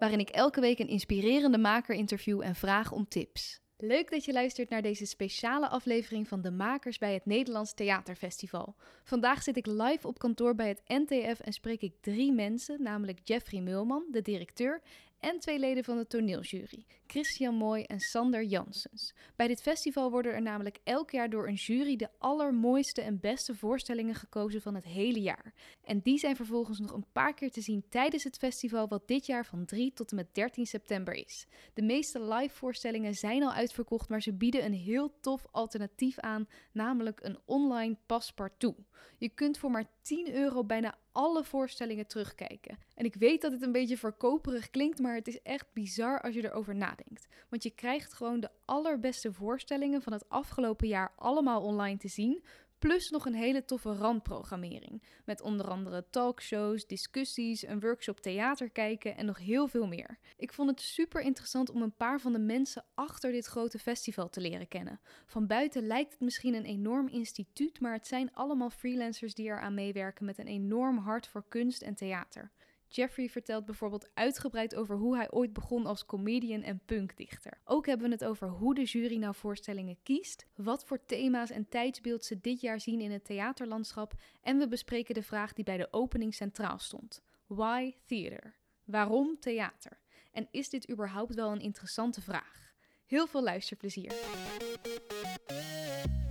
waarin ik elke week een inspirerende maker interview en vraag om tips. Leuk dat je luistert naar deze speciale aflevering van De Makers bij het Nederlands Theaterfestival. Vandaag zit ik live op kantoor bij het NTF en spreek ik drie mensen, namelijk Jeffrey Mulman, de directeur, en twee leden van de toneeljury, Christian Mooi en Sander Janssens. Bij dit festival worden er namelijk elk jaar door een jury de allermooiste en beste voorstellingen gekozen van het hele jaar. En die zijn vervolgens nog een paar keer te zien tijdens het festival, wat dit jaar van 3 tot en met 13 september is. De meeste live voorstellingen zijn al uitverkocht, maar ze bieden een heel tof alternatief aan, namelijk een online paspartout. Je kunt voor maar 10 euro bijna alle voorstellingen terugkijken. En ik weet dat het een beetje verkoperig klinkt, maar het is echt bizar als je erover nadenkt. Want je krijgt gewoon de allerbeste voorstellingen van het afgelopen jaar allemaal online te zien. Plus nog een hele toffe randprogrammering. Met onder andere talkshows, discussies, een workshop theater kijken en nog heel veel meer. Ik vond het super interessant om een paar van de mensen achter dit grote festival te leren kennen. Van buiten lijkt het misschien een enorm instituut, maar het zijn allemaal freelancers die eraan meewerken met een enorm hart voor kunst en theater. Jeffrey vertelt bijvoorbeeld uitgebreid over hoe hij ooit begon als comedian en punkdichter. Ook hebben we het over hoe de jury nou voorstellingen kiest, wat voor thema's en tijdsbeeld ze dit jaar zien in het theaterlandschap en we bespreken de vraag die bij de opening centraal stond. Why theater? Waarom theater? En is dit überhaupt wel een interessante vraag? Heel veel luisterplezier.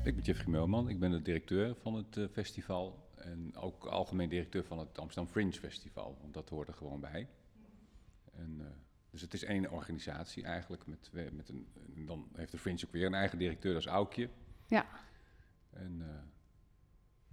Ik ben Jeffrey Meulman, ik ben de directeur van het uh, festival en ook algemeen directeur van het Amsterdam Fringe Festival, want dat hoort er gewoon bij. En, uh, dus het is één organisatie eigenlijk. Met, met een, dan heeft de Fringe ook weer een eigen directeur, dat is Aukje. Ja. En uh,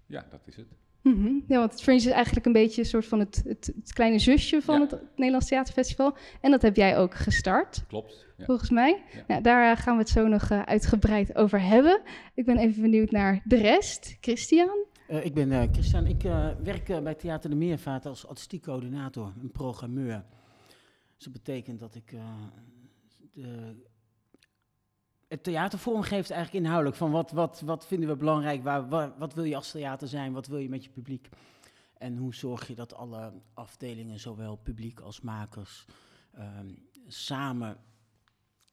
ja, dat is het. Mm -hmm. Ja, want het Fringe is eigenlijk een beetje een soort van het, het, het kleine zusje van ja. het Nederlands Theaterfestival. En dat heb jij ook gestart. Klopt. Ja. Volgens mij. Ja. Nou, daar gaan we het zo nog uh, uitgebreid over hebben. Ik ben even benieuwd naar de rest. Christian? Uh, ik ben uh, Christian. Ik uh, werk bij Theater de Meervaart als artistiek coördinator, een programmeur. Dus dat betekent dat ik de, het theater vormgeeft eigenlijk inhoudelijk. Van wat, wat, wat vinden we belangrijk, waar, waar, wat wil je als theater zijn, wat wil je met je publiek? En hoe zorg je dat alle afdelingen, zowel publiek als makers, ehm, samen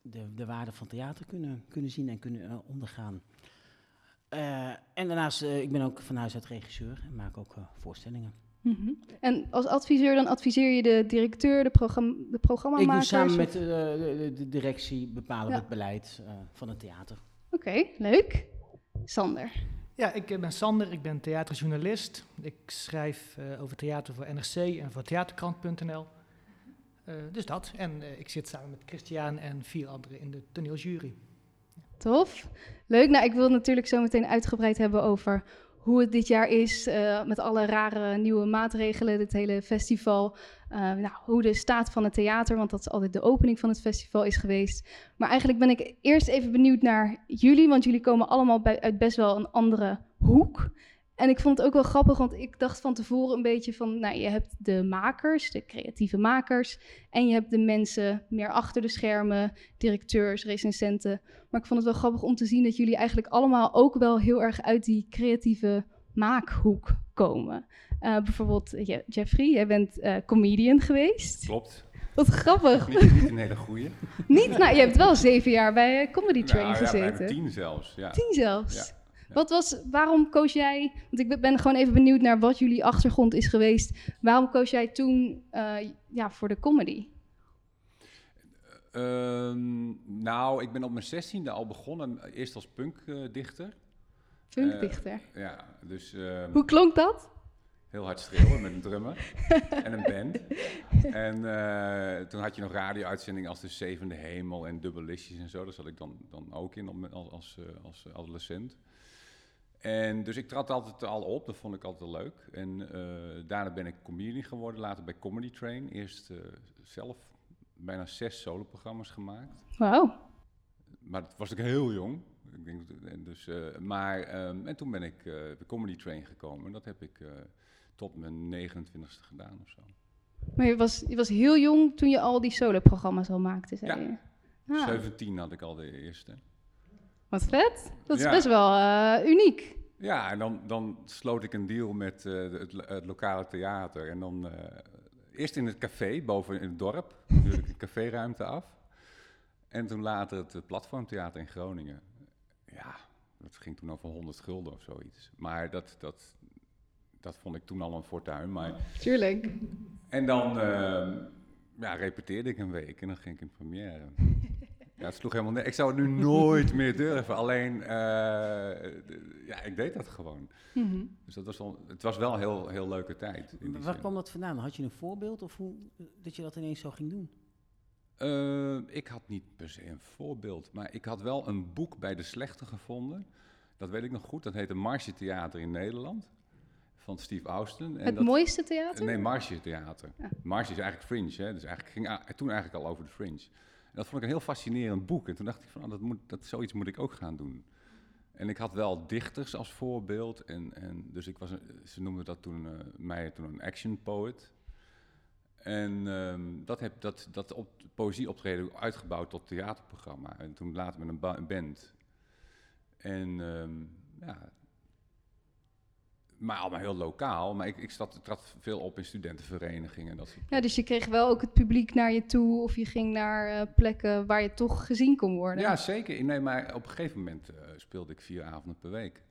de, de waarde van theater kunnen, kunnen zien en kunnen ondergaan. Uh, en daarnaast, uh, ik ben ook van huis uit regisseur en maak ook uh, voorstellingen. Mm -hmm. En als adviseur, dan adviseer je de directeur, de, programma, de programmamakers? Ik doe samen met de, de, de directie bepalen ja. het beleid van het theater. Oké, okay, leuk. Sander? Ja, ik ben Sander, ik ben theaterjournalist. Ik schrijf over theater voor NRC en voor theaterkrant.nl. dus dat. En ik zit samen met Christian en vier anderen in de toneeljury. Tof. Leuk. Nou, ik wil natuurlijk zo meteen uitgebreid hebben over hoe het dit jaar is. Uh, met alle rare nieuwe maatregelen, dit hele festival. Uh, nou, hoe de staat van het theater, want dat is altijd de opening van het festival, is geweest. Maar eigenlijk ben ik eerst even benieuwd naar jullie, want jullie komen allemaal bij, uit best wel een andere hoek. En ik vond het ook wel grappig, want ik dacht van tevoren een beetje van, nou, je hebt de makers, de creatieve makers, en je hebt de mensen meer achter de schermen, directeurs, recensenten. Maar ik vond het wel grappig om te zien dat jullie eigenlijk allemaal ook wel heel erg uit die creatieve maakhoek komen. Uh, bijvoorbeeld Je Jeffrey, jij bent uh, comedian geweest. Klopt. Wat grappig. Niet, niet een hele goeie. niet? Nou, je hebt wel zeven jaar bij Comedy Train nou, gezeten. Ja, tien zelfs. Ja. Tien zelfs. Ja. Wat was, waarom koos jij, want ik ben gewoon even benieuwd naar wat jullie achtergrond is geweest. Waarom koos jij toen uh, ja, voor de comedy? Uh, nou, ik ben op mijn zestiende al begonnen, eerst als punkdichter. Punkdichter? Uh, ja, dus... Uh, Hoe klonk dat? Heel hard schreeuwen met een drummer en een band. En uh, toen had je nog radio-uitzendingen als De Zevende Hemel en Dubbelistjes en zo. Daar zat ik dan, dan ook in als, als, als adolescent. En dus ik trad altijd al op, dat vond ik altijd leuk. En uh, daarna ben ik comedian geworden, later bij Comedy Train. Eerst uh, zelf bijna zes soloprogramma's gemaakt. Wauw. maar dat was ik heel jong. Ik denk, en dus, eh, maar, ehm, en toen ben ik eh, de Comedy Train gekomen. En dat heb ik eh, tot mijn 29ste gedaan of zo. Maar je was, je was heel jong toen je al die solo-programma's al maakte, zei Ja. je. Ah, 17 had ik al de eerste. Wat vet. Dat is Ja. best wel eh, uniek. Ja, en dan, dan sloot ik een deal met eh, het, het lokale theater. En dan eh, eerst in het café boven in het dorp, natuurlijk de caféruimte af. En toen later het platformtheater in Groningen. Ja, dat ging toen over 100 gulden of zoiets. Maar dat, dat, dat vond ik toen al een fortuin. Maar... Tuurlijk. En dan ja, repeteerde ik een week en dan ging ik in première. Ja, het sloeg helemaal neer. Ik zou het nu nooit meer durven. Alleen, eh, ja, ik deed dat gewoon. Mhm. Dus dat was wel, het was wel een heel, heel leuke tijd. In die Waar zin. kwam dat vandaan? Had je een voorbeeld of hoe, dat je dat ineens zo ging doen? Eh, ik had niet per se een voorbeeld, maar ik had wel een boek bij de slechte gevonden. Dat weet ik nog goed. Dat heette Marge Theater in Nederland. Van Steve Austin. En Het dat, mooiste theater? Nee, Marge Theater. Ja. Marge is eigenlijk fringe, hè? Dus eigenlijk ging toen eigenlijk al over de fringe. Dat vond ik een heel fascinerend boek. En toen dacht ik van, ah, dat moet, dat, zoiets moet ik ook gaan doen. En ik had wel dichters als voorbeeld. En, en dus ik was, een- ze noemden dat toen, eh, mij toen een action poet. En ehm, dat heb dat, dat op, poëzieoptreden uitgebouwd tot theaterprogramma. En toen later met een band. En ehm, ja, maar allemaal heel lokaal. Maar ik, ik zat, trad veel op in studentenverenigingen. en Dat soort Ja, dus je kreeg wel ook het publiek naar je toe of je ging naar eh, plekken waar je toch gezien kon worden. Ja, zeker. Nee, maar op een gegeven moment eh, speelde ik vier avonden per week.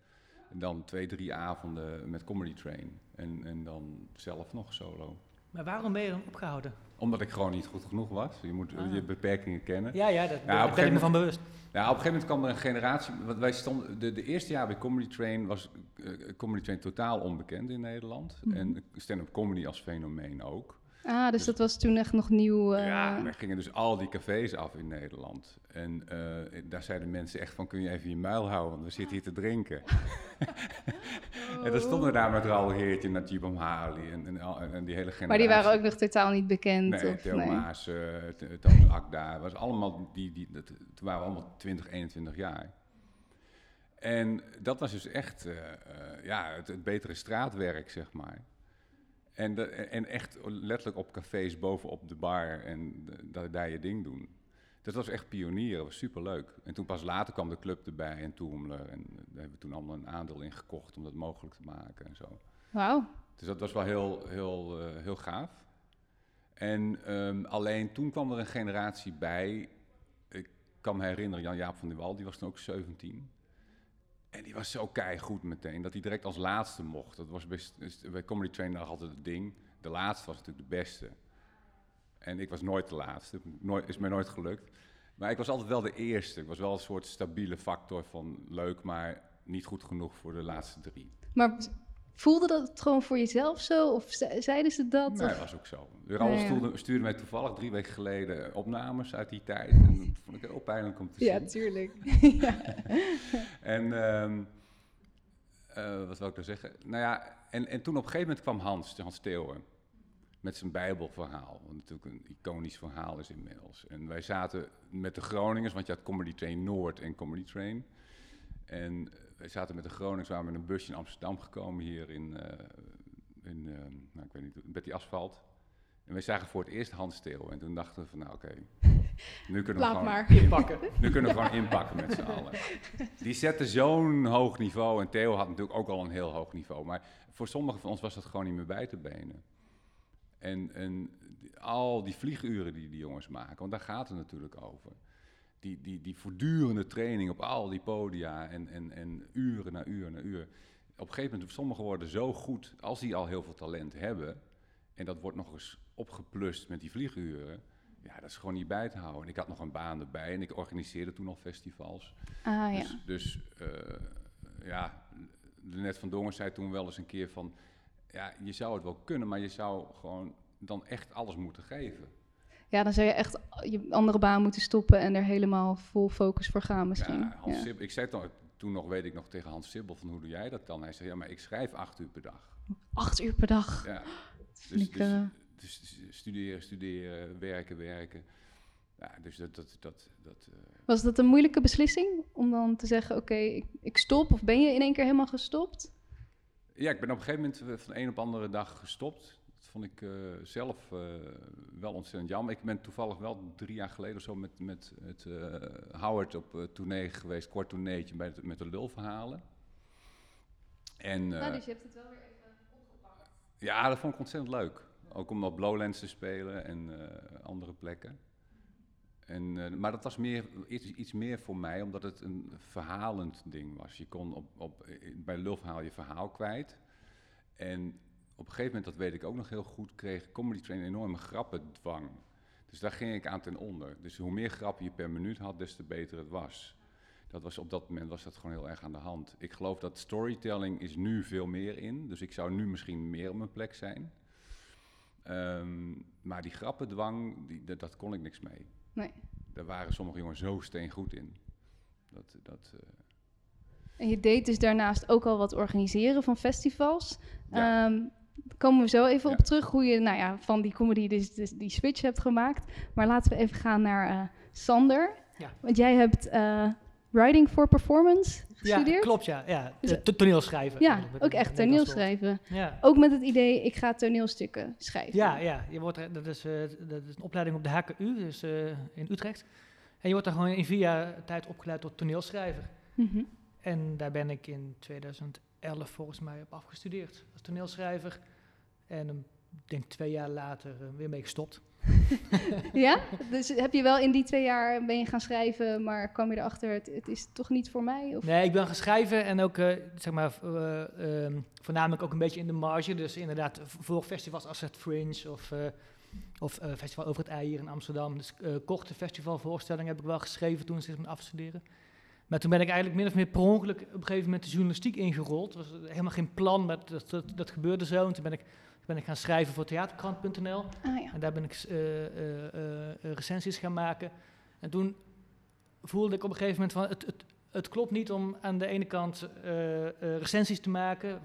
En dan twee, drie avonden met Comedy Train. En, en dan zelf nog solo. Maar waarom ben je dan opgehouden? Omdat ik gewoon niet goed genoeg was. Je moet Ah. je beperkingen kennen. Ja, ja, dat, Ja, daar ben ik me van bewust. Ja, op een gegeven moment kwam er een generatie. Want wij stonden, de, de eerste jaar bij Comedy Train was eh, Comedy Train totaal onbekend in Nederland. Mhm. En stand-up comedy als fenomeen ook. Ah, dus dat was toen echt nog nieuw. eh, Ja, wij gingen dus al die cafés af in Nederland. En eh, daar zeiden mensen echt van, kun je even je muil houden, want we zitten hier te drinken. en dan stonden daar met Raoul Heertje, Najib Amhali en, en, en, die hele generatie. maar die waren ook nog totaal niet bekend. Nee, Theo nee. Maas, eh, Thomas Akda, was allemaal die, die, dat, toen waren we allemaal 20, 21 jaar. En dat was dus echt ja, het, het betere straatwerk, zeg maar. En, de, en echt letterlijk op cafés bovenop de bar en de- daar je ding doen. Dat was echt pionieren, dat was superleuk. En toen pas later kwam de club erbij en Toemler. En daar hebben we toen allemaal een aandeel in gekocht om dat mogelijk te maken en zo. Wauw. Dus dat was wel heel, heel, eh, heel gaaf. En ehm, alleen toen kwam er een generatie bij. Ik kan me herinneren, Jan-Jaap van der Wal, die was toen ook 17. En die was zo keigoed meteen, dat hij direct als laatste mocht. Dat was best, bij Comedy Train nog altijd het ding. De laatste was natuurlijk de beste. En ik was nooit de laatste, nooit, is mij nooit gelukt. Maar ik was altijd wel de eerste. Ik was wel een soort stabiele factor van leuk, maar niet goed genoeg voor de laatste drie. Maar voelde dat gewoon voor jezelf zo? Of ze- zeiden ze dat? Nee, Of- dat was ook zo. Raoul Ja, ja. stuurde, stuurde mij toevallig drie weken geleden opnames uit die tijd. En dat vond ik heel pijnlijk om te Ja, zien. tuurlijk. En ehm, eh, wat wil ik nou zeggen? Nou ja, en, en toen op een gegeven moment kwam Hans, Hans Theeuwen, met zijn Bijbelverhaal. Wat natuurlijk een iconisch verhaal is inmiddels. En wij zaten met de Groningers, want je had Comedy Train Noord en Comedy Train. En eh, wij zaten met de Groningers, waren met een busje in Amsterdam gekomen hier in, eh, in eh, nou, ik weet niet, met die asfalt. En wij zagen voor het eerst Hans Theeuwen. En toen dachten we van, nou oké, nu kunnen we Laat gewoon maar. Inpakken. nu kunnen we gewoon inpakken met z'n allen. Die zette zo'n hoog niveau. En Theo had natuurlijk ook al een heel hoog niveau. Maar voor sommigen van ons was dat gewoon niet meer bij te benen. En, en al die vlieguren die die jongens maken, want daar gaat het natuurlijk over. Die, die, die voortdurende training op al die podia en, en, en uren na uur na uur. Op een gegeven moment, sommigen worden zo goed als die al heel veel talent hebben. En dat wordt nog eens opgeplust met die vlieguren. Ja, dat is gewoon niet bij te houden. En ik had nog een baan erbij en ik organiseerde toen nog festivals. Ah ja. Dus, dus eh, ja, Net van Dongen zei toen wel eens een keer van... Ja, je zou het wel kunnen, maar je zou gewoon dan echt alles moeten geven. Ja, dan zou je echt je andere baan moeten stoppen en er helemaal vol focus voor gaan misschien. Ja, Hans Ja. Sibbel- ik zei toen, toen nog, weet ik nog, tegen Hans Sibbel van hoe doe jij dat dan? Hij zei, ja, maar ik schrijf acht uur per dag. Acht uur per dag. Ja, dus, ik, dus, eh, dus studeren, studeren, werken, werken. Ja, dus dat... dat, dat, dat eh, Was dat een moeilijke beslissing om dan te zeggen: oké, ik, ik stop? Of ben je in één keer helemaal gestopt? Ja, ik ben op een gegeven moment eh, van de een op de andere dag gestopt. Dat vond ik eh, zelf eh, wel ontzettend jammer. Ik ben toevallig wel drie jaar geleden of zo met, met het eh, Howard op uh, tournee geweest, kort tourneetje bij met de lulverhalen. En, eh, dus je hebt het wel weer even opgepakt. ja, dat vond ik ontzettend leuk. Ook om op Lowlands te spelen en andere plekken. En, maar dat was meer, iets, iets meer voor mij, omdat het een verhalend ding was. Je kon op, op, bij Lulverhaal je verhaal kwijt. En op een gegeven moment, dat weet ik ook nog heel goed, kreeg Comedy Train een enorme grappendwang. Dus daar ging ik aan ten onder. Dus hoe meer grappen je per minuut had, des te beter het was. Dat was op dat moment was dat gewoon heel erg aan de hand. Ik geloof dat storytelling is nu veel meer in. Dus ik zou nu misschien meer op mijn plek zijn. Ehm, maar die grappendwang, die, dat, dat kon ik niks mee. Nee. Daar waren sommige jongens zo steengoed in. Dat, dat, eh, En je deed dus daarnaast ook al wat organiseren van festivals. Ja. Ehm, komen we zo even Ja. op terug hoe je nou ja, van die comedy dus, dus die switch hebt gemaakt. Maar laten we even gaan naar eh, Sander. Ja. Want jij hebt eh, Writing for Performance Ja, gestudeerd. klopt, ja. ja. Dus- to- toneelschrijven. Ja, ook echt toneelschrijven. Ja. Ook met het idee, ik ga toneelstukken schrijven. Ja, ja. Je wordt, dat, is, eh, dat is een opleiding op de HKU, dus eh, in Utrecht. En je wordt daar gewoon in vier jaar tijd opgeleid tot toneelschrijver. Mhm. En daar ben ik in 2011 volgens mij op afgestudeerd toneelschrijver. En een- ik denk twee jaar later eh, weer mee gestopt. Ja? Dus heb je wel in die twee jaar ben je gaan schrijven, maar kwam je erachter, het, het is toch niet voor mij? Of? Nee, ik ben gaan schrijven en ook, eh, zeg maar, eh, ehm, voornamelijk ook een beetje in de marge. Dus inderdaad, voor festivals als het Fringe of, of Festival Over het Ei hier in Amsterdam. Dus korte festivalvoorstellingen heb ik wel geschreven toen sinds mijn afstuderen. Maar toen ben ik eigenlijk min of meer per ongeluk op een gegeven moment de journalistiek ingerold. Het was helemaal geen plan, maar dat, dat, dat gebeurde zo. En toen ben ik, ben ik gaan schrijven voor theaterkrant.nl. Ah ja. En daar ben ik eh, recensies gaan maken. En toen voelde ik op een gegeven moment van het, het, het klopt niet om aan de ene kant recensies te maken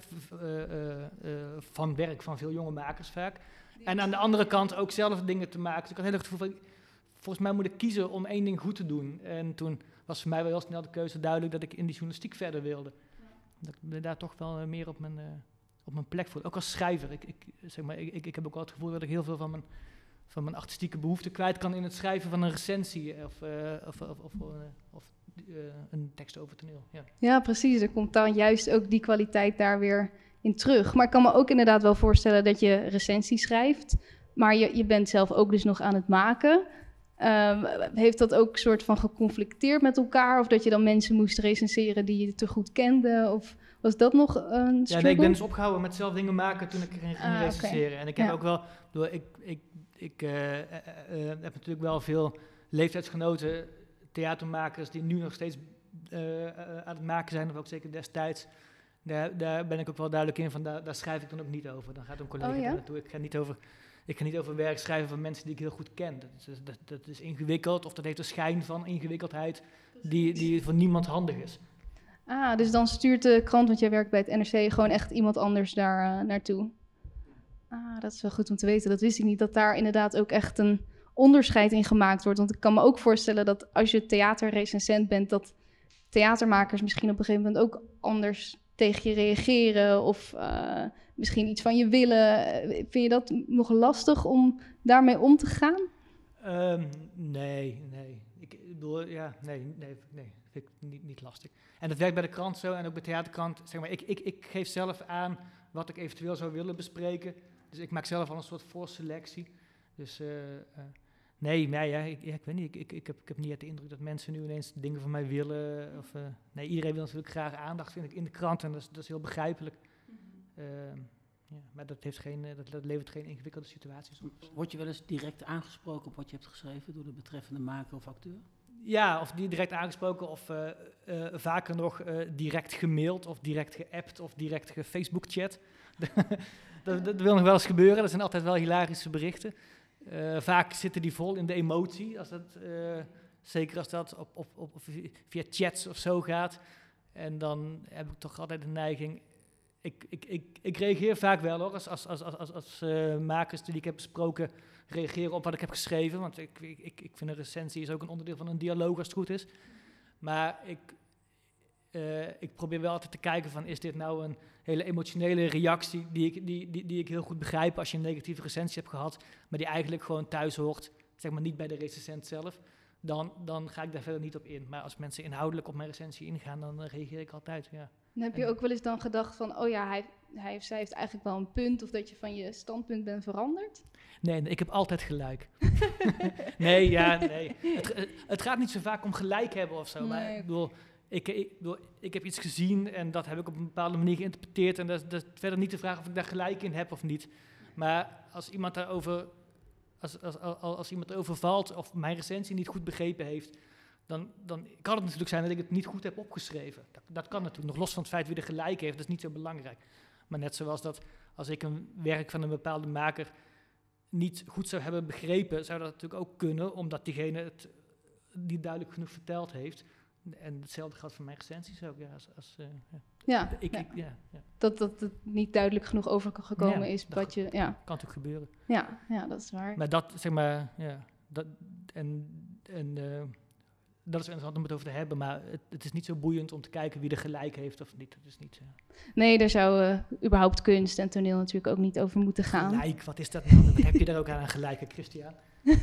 van werk van veel jonge makers vaak. En aan de andere kant ook zelf dingen te maken. Dus ik had heel erg het gevoel van, volgens mij moet ik kiezen om één ding goed te doen. En toen was voor mij wel heel snel de keuze duidelijk dat ik in die journalistiek verder wilde. Dat ik me daar toch wel eh, meer op mijn, eh, op mijn plek voelde. Ook als schrijver. Ik, ik, zeg maar, ik, ik, ik heb ook wel het gevoel dat ik heel veel van mijn, van mijn artistieke behoeften kwijt kan in het schrijven van een recensie of, eh, of, of, of, eh, of eh, een tekst over toneel. Ja. Ja, precies. Er komt dan juist ook die kwaliteit daar weer in terug. Maar ik kan me ook inderdaad wel voorstellen dat je recensies schrijft. Maar je, je bent zelf ook dus nog aan het maken. Ehm, heeft dat ook soort van geconflicteerd met elkaar? Of dat je dan mensen moest recenseren die je te goed kende? Of was dat nog een Ja, struggle? nee, ik ben dus opgehouden met zelf dingen maken toen ik ging, ging Ah, recenseren. En ik heb Ja. ook wel, ik, ik, ik eh, eh, eh, heb natuurlijk wel veel leeftijdsgenoten, theatermakers die nu nog steeds aan het maken zijn, of ook zeker destijds. Daar, daar ben ik ook wel duidelijk in van, daar, daar schrijf ik dan ook niet over. Dan gaat een collega Oh, ja? daar naartoe. Ik ga niet over... Ik ga niet over werk schrijven van mensen die ik heel goed ken. Dat is, dat, dat is ingewikkeld of dat heeft een schijn van ingewikkeldheid die, die voor niemand handig is. Ah, dus dan stuurt de krant, want jij werkt bij het NRC, gewoon echt iemand anders daar eh, naartoe. Ah, dat is wel goed om te weten. Dat wist ik niet, dat daar inderdaad ook echt een onderscheid in gemaakt wordt. Want ik kan me ook voorstellen dat als je theaterrecensent bent, dat theatermakers misschien op een gegeven moment ook anders tegen je reageren of eh, misschien iets van je willen. Vind je dat nog lastig om daarmee om te gaan? Ehm, nee, nee. Ik bedoel, ja, nee, nee, nee. Vind ik niet, niet lastig. En dat werkt bij de krant zo en ook bij de theaterkrant. Zeg maar, ik, ik, ik geef zelf aan wat ik eventueel zou willen bespreken. Dus ik maak zelf al een soort voorselectie. Dus eh, eh, nee, nee ja, ik, ik weet niet. Ik, ik, ik, heb, ik heb niet de indruk dat mensen nu ineens dingen van mij willen. Of, eh, nee, iedereen wil natuurlijk graag aandacht, vind ik, in de krant. En dat is, dat is heel begrijpelijk. Ehm, ja, maar dat, heeft geen, eh, dat, dat levert geen ingewikkelde situaties op. Word je wel eens direct aangesproken op wat je hebt geschreven door de betreffende maker of acteur? Ja, of die direct aangesproken, of eh, eh, vaker nog direct gemaild, of direct geappt, of direct gefacebookchat. dat, dat wil nog wel eens gebeuren, dat zijn altijd wel hilarische berichten. Vaak zitten die vol in de emotie, als dat, zeker als dat op, op, op, via chats of zo gaat. En dan heb ik toch altijd de neiging, ik, ik, ik, ik reageer vaak wel hoor, als, als, als, als, als, eh, makers die ik heb besproken reageren op wat ik heb geschreven. Want ik, ik, ik, ik vind een recensie is ook een onderdeel van een dialoog als het goed is. Maar ik, eh, ik probeer wel altijd te kijken van, is dit nou een hele emotionele reactie die ik, die, die, die ik heel goed begrijp als je een negatieve recensie hebt gehad, maar die eigenlijk gewoon thuis hoort, zeg maar niet bij de recensent zelf, dan, dan ga ik daar verder niet op in. Maar als mensen inhoudelijk op mijn recensie ingaan, dan eh, reageer ik altijd, ja. En heb je ook wel eens dan gedacht van, oh ja, hij, hij of zij heeft eigenlijk wel een punt, of dat je van je standpunt bent veranderd? Nee, ik heb altijd gelijk. nee, ja, nee. Het, het, gaat niet zo vaak om gelijk hebben of zo, maar ik bedoel, ik, ik, bedoel, ik heb iets gezien en dat heb ik op een bepaalde manier geïnterpreteerd. En dat, is- dat is verder niet de vraag of ik daar gelijk in heb of niet. Maar als iemand daarover, als, als, als, als iemand erover valt of mijn recensie niet goed begrepen heeft, dan, dan kan het natuurlijk zijn dat ik het niet goed heb opgeschreven. Dat, dat kan natuurlijk, nog los van het feit wie er gelijk heeft, dat is niet zo belangrijk. Maar net zoals dat als ik een werk van een bepaalde maker niet goed zou hebben begrepen, zou dat natuurlijk ook kunnen, omdat diegene het niet duidelijk genoeg verteld heeft. En hetzelfde geldt voor mijn recensies ook. Ja, als, als, eh, ja. Ja, Ik, ja. ik, ja, ja, dat, dat het niet duidelijk genoeg overgekomen is dat wat je, ja, kan natuurlijk gebeuren. ja, ja, dat is waar. Maar dat, zeg maar, ja, dat, en, en eh, dat is interessant om het over te hebben, maar het, het is niet zo boeiend om te kijken wie er gelijk heeft of niet. Het is niet eh, Nee, daar zou eh, überhaupt kunst en toneel natuurlijk ook niet over moeten gaan. gelijk. Wat is dat nou? Wat heb je daar ook aan aan gelijk, hè, Christian?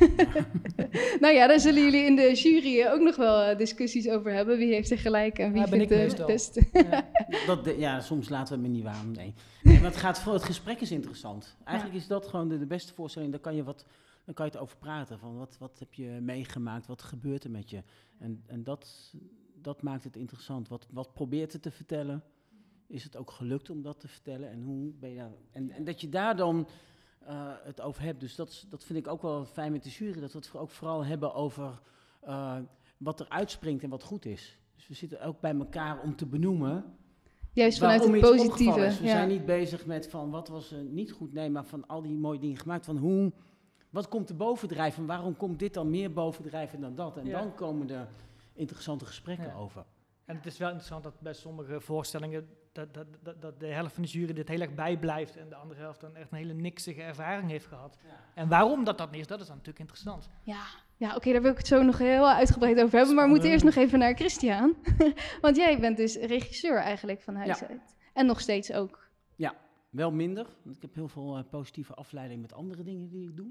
nou ja, daar zullen jullie in de jury ook nog wel eh, discussies over hebben. Wie heeft er gelijk en wie ben vindt ik de meestal. beste. Ja. Dat, de- ja, soms laten we me niet waan. Nee. nee maar het, gaat voor, het gesprek is interessant. Eigenlijk is dat gewoon de, de beste voorstelling. Daar kan je, wat, dan kan je het over praten. Van wat, wat heb je meegemaakt? Wat gebeurt er met je? En, en dat, dat maakt het interessant. Wat, wat probeert het te vertellen? Is het ook gelukt om dat te vertellen? En, hoe ben je daar, en, en dat je daar dan eh, het over hebt. Dus dat, dat vind ik ook wel fijn met de jury. Dat we het ook vooral hebben over eh, wat er uitspringt en wat goed is. Dus we zitten ook bij elkaar om te benoemen Juist vanuit het positieve. We ja. zijn niet bezig met van wat was er niet goed, nee, maar van al die mooie dingen gemaakt. Van hoe, wat komt er bovendrijven? Waarom komt dit dan meer bovendrijven dan dat? En Ja. dan komen er interessante gesprekken Ja. over. En het is wel interessant dat bij sommige voorstellingen dat, dat, dat, dat de helft van de jury dit heel erg bijblijft en de andere helft dan echt een hele niksige ervaring heeft gehad. En waarom dat dat niet is, dat is dan natuurlijk interessant. Ja, ja oké, daar wil ik het zo nog heel uitgebreid over hebben. Maar we moeten eerst nog even naar Christian. Want jij bent dus regisseur eigenlijk van huis Ja. uit. En nog steeds ook. Wel minder, want ik heb heel veel eh, positieve afleiding met andere dingen die ik doe.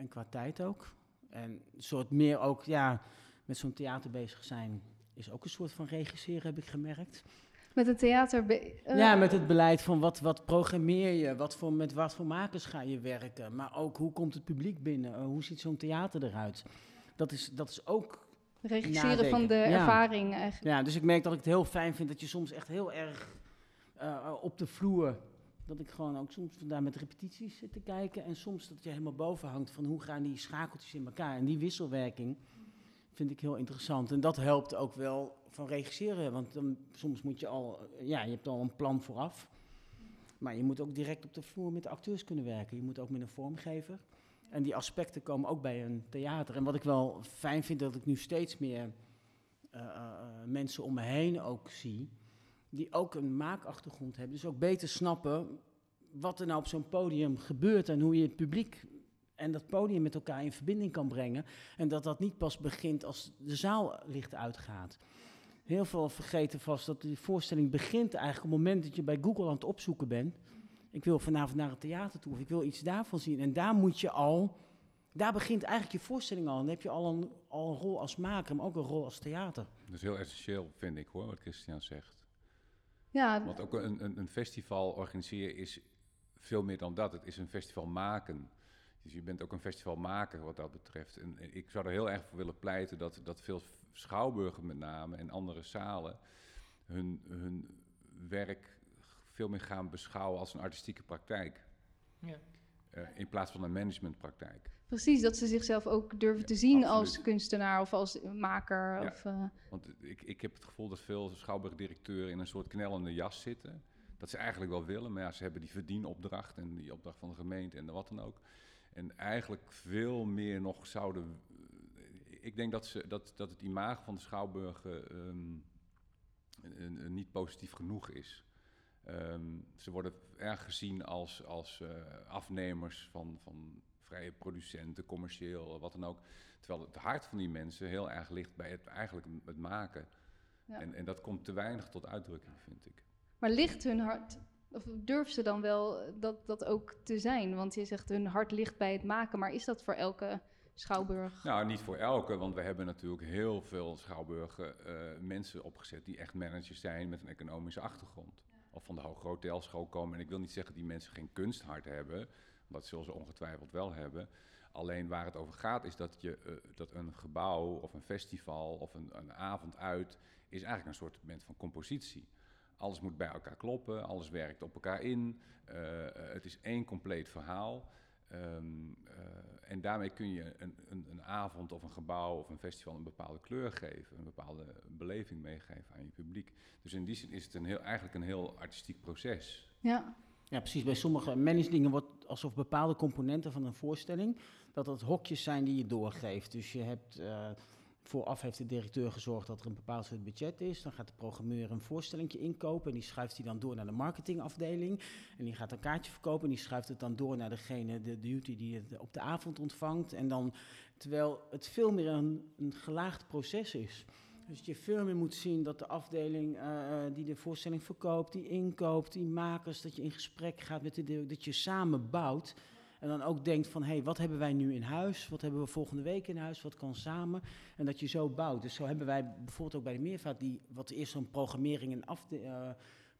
En qua tijd ook. En een soort meer ook, ja, met zo'n theater bezig zijn is ook een soort van regisseren, heb ik gemerkt. Met een theater. eh, Ja, met het beleid van wat, wat programmeer je, wat voor, met wat voor makers ga je werken, maar ook hoe komt het publiek binnen, Eh, hoe ziet zo'n theater eruit. Dat is, dat is ook, regisseren van de. Ja. ervaring eigenlijk. ja, dus ik merk dat ik het heel fijn vind dat je soms echt heel erg eh, op de vloer, dat ik gewoon ook soms vandaar met repetities zit te kijken en soms dat je helemaal boven hangt van hoe gaan die schakeltjes in elkaar en die wisselwerking vind ik heel interessant. En dat helpt ook wel van regisseren, want dan, soms moet je al, ja, je hebt al een plan vooraf. Maar je moet ook direct op de vloer met de acteurs kunnen werken. Je moet ook met een vormgever. En die aspecten komen ook bij een theater. En wat ik wel fijn vind, dat ik nu steeds meer eh, eh, eh, mensen om me heen ook zie. Die ook een maakachtergrond hebben. Dus ook beter snappen wat er nou op zo'n podium gebeurt. En hoe je het publiek en dat podium met elkaar in verbinding kan brengen. En dat dat niet pas begint als de zaal licht uitgaat. Heel veel vergeten vast dat die voorstelling begint eigenlijk op het moment dat je bij Google aan het opzoeken bent. Ik wil vanavond naar het theater toe of ik wil iets daarvan zien. En daar moet je al, daar begint eigenlijk je voorstelling al. En dan heb je al een, al een rol als maker, maar ook een rol als theater. Dat is heel essentieel, vind ik hoor, wat Christian zegt. Ja, Want ook een, een, een festival organiseren is veel meer dan dat. Het is een festival maken. Dus je bent ook een festivalmaker wat dat betreft. En ik zou er heel erg voor willen pleiten dat, dat veel schouwburgen met name en andere zalen hun, hun werk veel meer gaan beschouwen als een artistieke praktijk. Ja. Eh, in plaats van een managementpraktijk. Precies. Dat ze zichzelf ook durven te zien als kunstenaar of als maker. Ja. Of, eh, Want ik, ik heb het gevoel dat veel schouwburgdirecteuren in een soort knellende jas zitten. Dat ze eigenlijk wel willen, maar ja, ze hebben die verdienopdracht en die opdracht van de gemeente en wat dan ook. En eigenlijk veel meer nog zouden. Ik denk dat, ze, dat, dat het imago van de schouwburgen ehm, een- een niet positief genoeg is. Ehm, ze worden erg gezien als, als eh, afnemers van, van vrije producenten, commercieel, wat dan ook. Terwijl het hart van die mensen heel erg ligt bij het, eigenlijk het maken. Ja. En, en dat komt te weinig tot uitdrukking, vind ik. Maar ligt hun hart, of durven ze dan wel dat, dat ook te zijn? Want je zegt hun hart ligt bij het maken, maar is dat voor elke schouwburg? Nou, niet voor elke, want we hebben natuurlijk heel veel schouwburgen eh, mensen opgezet die echt managers zijn met een economische achtergrond. Van de hoge hotelschool komen. En ik wil niet zeggen die mensen geen kunsthart hebben, dat zullen ze ongetwijfeld wel hebben. Alleen waar het over gaat is dat, je, eh, dat een gebouw of een festival of een, een avond uit is eigenlijk een soort moment van compositie. Alles moet bij elkaar kloppen, alles werkt op elkaar in. eh, eh, het is één compleet verhaal. Ehm, eh, en daarmee kun je een, een, een avond of een gebouw of een festival een bepaalde kleur geven, een bepaalde beleving meegeven aan je publiek. Dus in die zin is het een heel, eigenlijk een heel artistiek proces. Ja, Ja, precies. Bij sommige managedingen wordt alsof bepaalde componenten van een voorstelling, dat dat hokjes zijn die je doorgeeft. Dus je hebt, eh, vooraf heeft de directeur gezorgd dat er een bepaald soort budget is. Dan gaat de programmeur een voorstelling inkopen en die schuift die dan door naar de marketingafdeling. En die gaat een kaartje verkopen en die schuift het dan door naar degene, de duty die het op de avond ontvangt. En dan, terwijl het veel meer een, een gelaagd proces is. Dus je veel meer moet zien dat de afdeling eh, eh, die de voorstelling verkoopt, die inkoopt, die makers, dat je in gesprek gaat met de dat je samen bouwt. En dan ook denkt van, hé, hey, wat hebben wij nu in huis? Wat hebben we volgende week in huis? Wat kan samen? En dat je zo bouwt. Dus zo hebben wij bijvoorbeeld ook bij de Meervaart, die, wat eerst zo'n programmering en, afde, eh,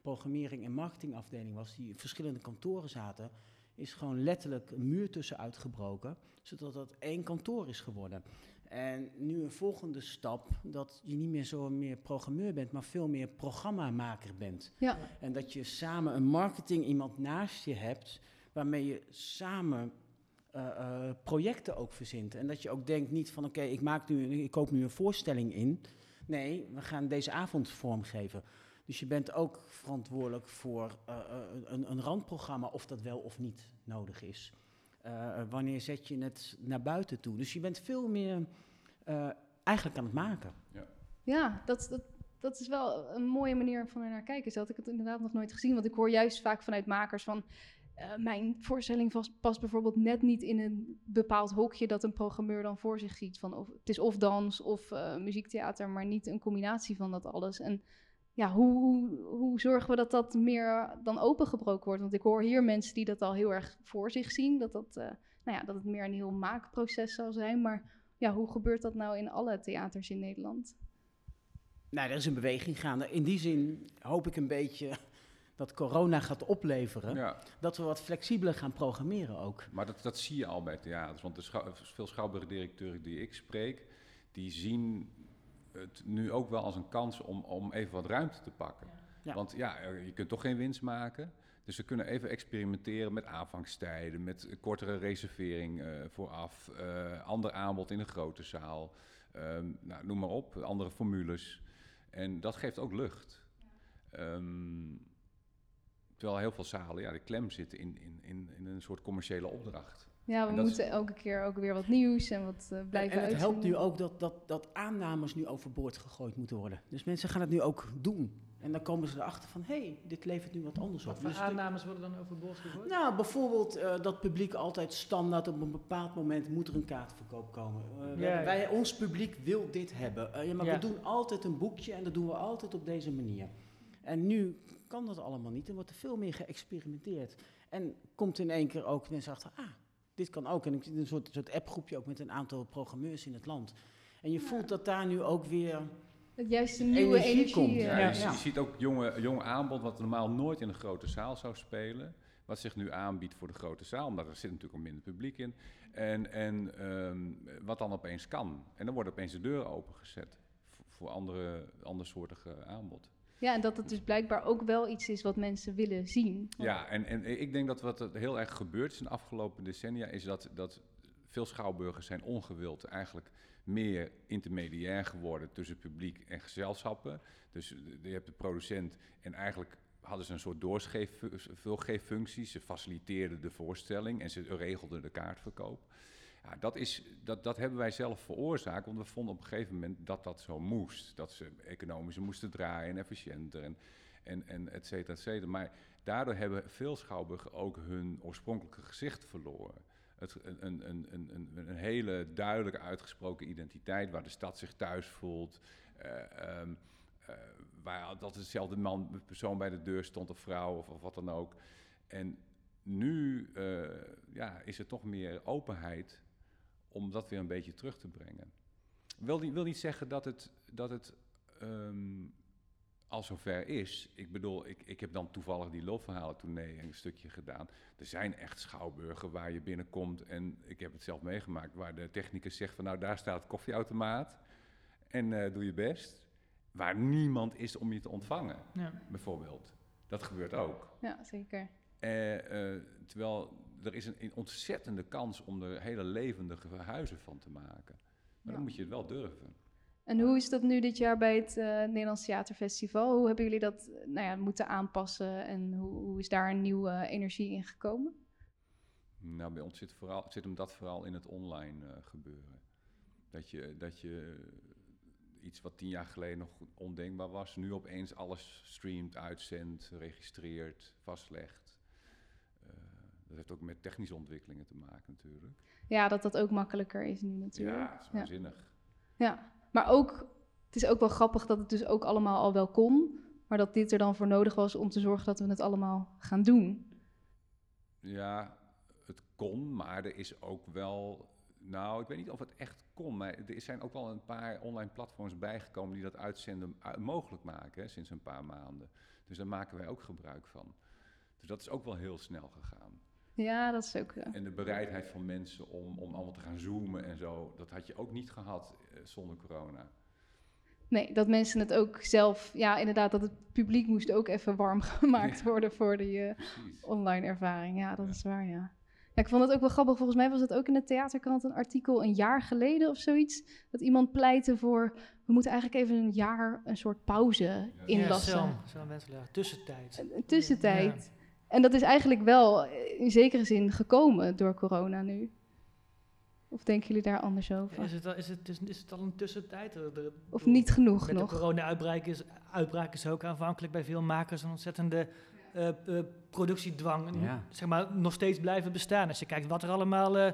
programmering en marketingafdeling was, die in verschillende kantoren zaten, is gewoon letterlijk een muur tussen uitgebroken, zodat dat één kantoor is geworden. En nu een volgende stap, dat je niet meer zo meer programmeur bent, maar veel meer programmamaker bent. ja. En dat je samen een marketing iemand naast je hebt, waarmee je samen eh, eh, projecten ook verzint. En dat je ook denkt niet van oké, ik maak nu, ik koop nu een voorstelling in. Nee, we gaan deze avond vormgeven. Dus je bent ook verantwoordelijk voor eh, een, een randprogramma, of dat wel of niet nodig is. Eh, wanneer zet je het naar buiten toe? Dus je bent veel meer eh, eigenlijk aan het maken. Ja, dat, dat, dat is wel een mooie manier van er naar kijken. Zo had ik het inderdaad nog nooit gezien. Want ik hoor juist vaak vanuit makers van... eh, mijn voorstelling vast, past bijvoorbeeld net niet in een bepaald hokje... dat een programmeur dan voor zich ziet. Van of, het is of dans of eh, muziektheater, maar niet een combinatie van dat alles. En ja, hoe, hoe, hoe zorgen we dat dat meer dan opengebroken wordt? Want ik hoor hier mensen die dat al heel erg voor zich zien. Dat, dat, eh, nou ja, dat het meer een heel maakproces zal zijn. Maar ja, hoe gebeurt dat nou in alle theaters in Nederland? Nou, er is een beweging gaande. In die zin hoop ik een beetje dat corona gaat opleveren. Ja, Dat we wat flexibeler gaan programmeren ook. maar dat, dat zie je al bij theaters. Want de schou- veel schouwburgdirecteuren die ik spreek, die zien het nu ook wel als een kans om, om even wat ruimte te pakken. Ja. Want ja, je kunt toch geen winst maken. Dus ze kunnen even experimenteren met aanvangstijden, met kortere reservering eh, vooraf, eh, ander aanbod in een grote zaal, Ehm, nou, noem maar op, andere formules. En dat geeft ook lucht. Ehm, terwijl heel veel zalen ja, de klem zitten in, in, in, in een soort commerciële opdracht. Ja, we is- moeten elke keer ook weer wat nieuws en wat eh, blijven en het helpt nu ook dat, dat, dat aannames nu overboord gegooid moeten worden. Dus mensen gaan het nu ook doen. En dan komen ze erachter van, hé, hey, dit levert nu wat anders op. Wat voor Dus de- aannames worden dan overboord gegooid? Nou, bijvoorbeeld eh, dat publiek altijd standaard op een bepaald moment moet er een kaartverkoop komen. Eh, Ja, ja. wij, ons publiek wil dit hebben. Eh, ja, maar Ja. we doen altijd een boekje en dat doen we altijd op deze manier. En nu kan dat allemaal niet en wordt er veel meer geëxperimenteerd. En komt in één keer ook mensen achter, ah, dit kan ook. En ik zit in een soort, soort appgroepje ook met een aantal programmeurs in het land. En je voelt dat daar nu ook weer... Het juist een nieuwe Energie energie. komt, eh, Ja, Ja, je, ziet ook jonge, jonge aanbod wat normaal nooit in een grote zaal zou spelen. Wat zich nu aanbiedt voor de grote zaal, omdat er zit natuurlijk al minder publiek in. En, en ehm, wat dan opeens kan. En dan wordt opeens de deur opengezet voor, voor andere, andersoortige aanbod. Ja, en dat het dus blijkbaar ook wel iets is wat mensen willen zien. Ja, en, en ik denk dat wat heel erg gebeurd is in de afgelopen decennia, is dat, dat veel schouwburgers zijn ongewild eigenlijk meer intermediair geworden tussen publiek en gezelschappen. Dus je hebt de producent en eigenlijk hadden ze een soort doorgeeffunctie. Ze faciliteerden de voorstelling en ze regelden de kaartverkoop. Ja, dat, is, dat, dat hebben wij zelf veroorzaakt, want we vonden op een gegeven moment dat dat zo moest. Dat ze economischer moesten draaien en efficiënter. En, en, en et cetera, et cetera. Maar daardoor hebben veel schouwburgen ook hun oorspronkelijke gezicht verloren. Het, een, een, een, een, hele duidelijk uitgesproken identiteit waar de stad zich thuis voelt. eh, ehm, eh, waar dat dezelfde man, persoon bij de deur stond of vrouw of, of wat dan ook. En nu eh, ja, is er toch meer openheid om dat weer een beetje terug te brengen. Wil niet, wil niet zeggen dat het, dat het ehm, al zover is. Ik bedoel, ik, ik heb dan toevallig die loopverhalen tournee een stukje gedaan. Er zijn echt schouwburgen waar je binnenkomt en ik heb het zelf meegemaakt, waar de technicus zegt van nou daar staat het koffieautomaat en eh, doe je best. Waar niemand is om je te ontvangen, Ja. bijvoorbeeld. Dat gebeurt ook. Ja, zeker. Eh, eh, terwijl er is een, een ontzettende kans om er hele levendige huizen van te maken. Maar Ja. dan moet je het wel durven. En hoe is dat nu dit jaar bij het eh, Nederlands Theaterfestival? Hoe hebben jullie dat eh, nou ja, moeten aanpassen en hoe, hoe is daar een nieuwe energie in gekomen? Nou, bij ons zit, vooral, zit hem dat vooral in het online eh, gebeuren. Dat je, dat je iets wat tien jaar geleden nog ondenkbaar was, nu opeens alles streamt, uitzendt, registreert, vastlegt. Eh, dat heeft ook met technische ontwikkelingen te maken natuurlijk. Ja, dat dat ook makkelijker is nu natuurlijk. Ja, dat is waanzinnig. Ja, maar ook, het is ook wel grappig dat het dus ook allemaal al wel kon, maar dat dit er dan voor nodig was om te zorgen dat we het allemaal gaan doen. Ja, het kon, maar er is ook wel. Nou, ik weet niet of het echt kon, maar er zijn ook wel een paar online platforms bijgekomen die dat uitzenden u- mogelijk maken hè, sinds een paar maanden. Dus daar maken wij ook gebruik van. Dus dat is ook wel heel snel gegaan. Ja, dat is ook. En de bereidheid van mensen om, om allemaal te gaan zoomen en zo, dat had je ook niet gehad eh, zonder corona. Nee, dat mensen het ook zelf, ja, inderdaad, dat het publiek moest ook even warm gemaakt Ja. worden voor die eh, online ervaring. Ja, dat Ja. is waar, ja. Ja, ik vond het ook wel grappig. Volgens mij was het ook in de theaterkrant een artikel een jaar geleden of zoiets. Dat iemand pleitte voor, we moeten eigenlijk even een jaar een soort pauze inlassen. Ja, Selm Wenselaar. Tussentijd. Een- een tussentijd. En dat is eigenlijk wel eh, in zekere zin gekomen door corona nu. Of denken jullie daar anders over? Is het, al, is, het, is, is het al een tussentijd? Er- er- Of niet genoeg Met de nog? corona-uitbraak is, uitbraak is ook aanvankelijk bij veel makers een ontzettende eh, eh, productiedwang. Ja. Zeg maar, nog steeds blijven bestaan. Als je kijkt wat er allemaal eh,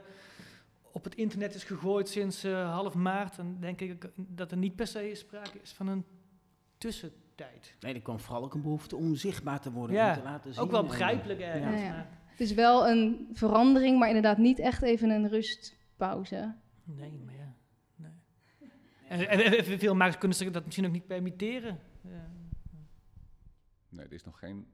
op het internet is gegooid sinds eh, half maart, dan denk ik dat er niet per se sprake is van een tussentijd. Nee, er kwam vooral ook een behoefte om zichtbaar te worden. Ja, om te laten zien. Ook wel en- begrijpelijk ergens. Ja, Het is wel een verandering, maar inderdaad niet echt even een rustpauze. Nee, maar ja. Nee. En, en- en veel makers kunnen zich dat misschien ook niet permitteren. Ja. Nee, er is nog geen.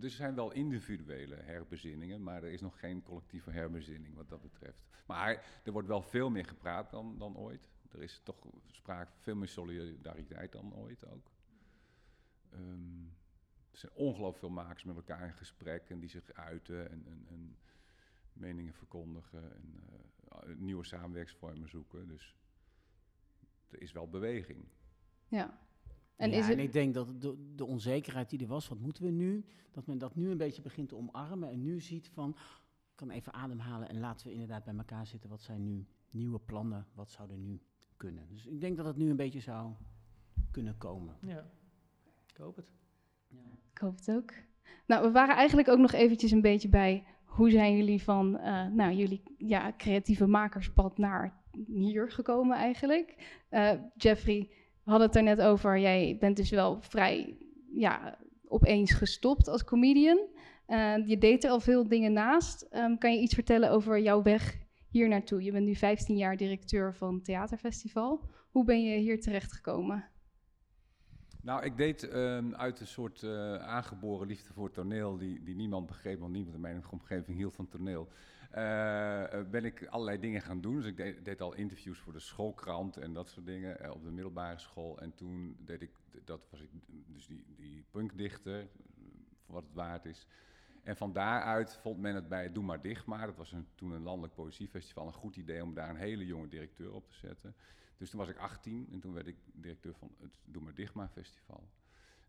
Er zijn wel individuele herbezinningen, maar er is nog geen collectieve herbezinning wat dat betreft. Maar er wordt wel veel meer gepraat dan, dan ooit. Er is toch sprake veel meer solidariteit dan ooit ook. Ehm, er zijn ongelooflijk veel makers met elkaar in gesprek en die zich uiten en, en, en meningen verkondigen en eh, nieuwe samenwerksvormen zoeken. Dus er is wel beweging. Ja. En ja, is en het, ik denk dat de, de onzekerheid die er was, wat moeten we nu? Dat men dat nu een beetje begint te omarmen en nu ziet van, ik kan even ademhalen en laten we inderdaad bij elkaar zitten. Wat zijn nu nieuwe plannen? Wat zou er nu kunnen? Dus ik denk dat het nu een beetje zou kunnen komen. ja, ik hoop het. ik hoop het ook. Nou, we waren eigenlijk ook nog eventjes een beetje bij hoe zijn jullie van eh, nou, jullie ja, creatieve makerspad naar hier gekomen eigenlijk. Eh, Jeffrey, we hadden het er net over. Jij bent dus wel vrij ja, opeens gestopt als comedian. Eh, je deed er al veel dingen naast. Ehm, kan je iets vertellen over jouw weg hier naartoe? Je bent nu 15 jaar directeur van Theaterfestival. Hoe ben je hier terechtgekomen? Nou, ik deed ehm, uit een soort eh, aangeboren liefde voor toneel, die, die niemand begreep, want niemand in mijn omgeving hield van toneel. eh, eh, ben ik allerlei dingen gaan doen. Dus ik deed, al interviews voor de schoolkrant en dat soort dingen op de middelbare school. En toen deed ik, dat was ik, dus die, die punkdichter, voor wat het waard is. En van daaruit vond men het bij Doe maar dicht maar. Dat was toen een landelijk poëziefestival. Een goed idee om daar een hele jonge directeur op te zetten. Dus toen was ik 18 en toen werd ik directeur van het Doe maar maar festival.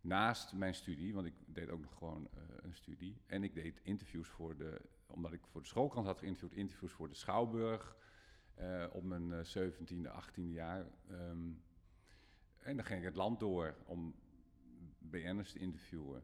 Naast mijn studie, want ik deed ook nog gewoon eh, een studie. En ik deed interviews voor de, omdat ik voor de schoolkrant had geïnterviewd, interviews voor de Schouwburg. eh, op mijn eh, 17e, 18e jaar. Ehm, en dan ging ik het land door om BN'ers te interviewen.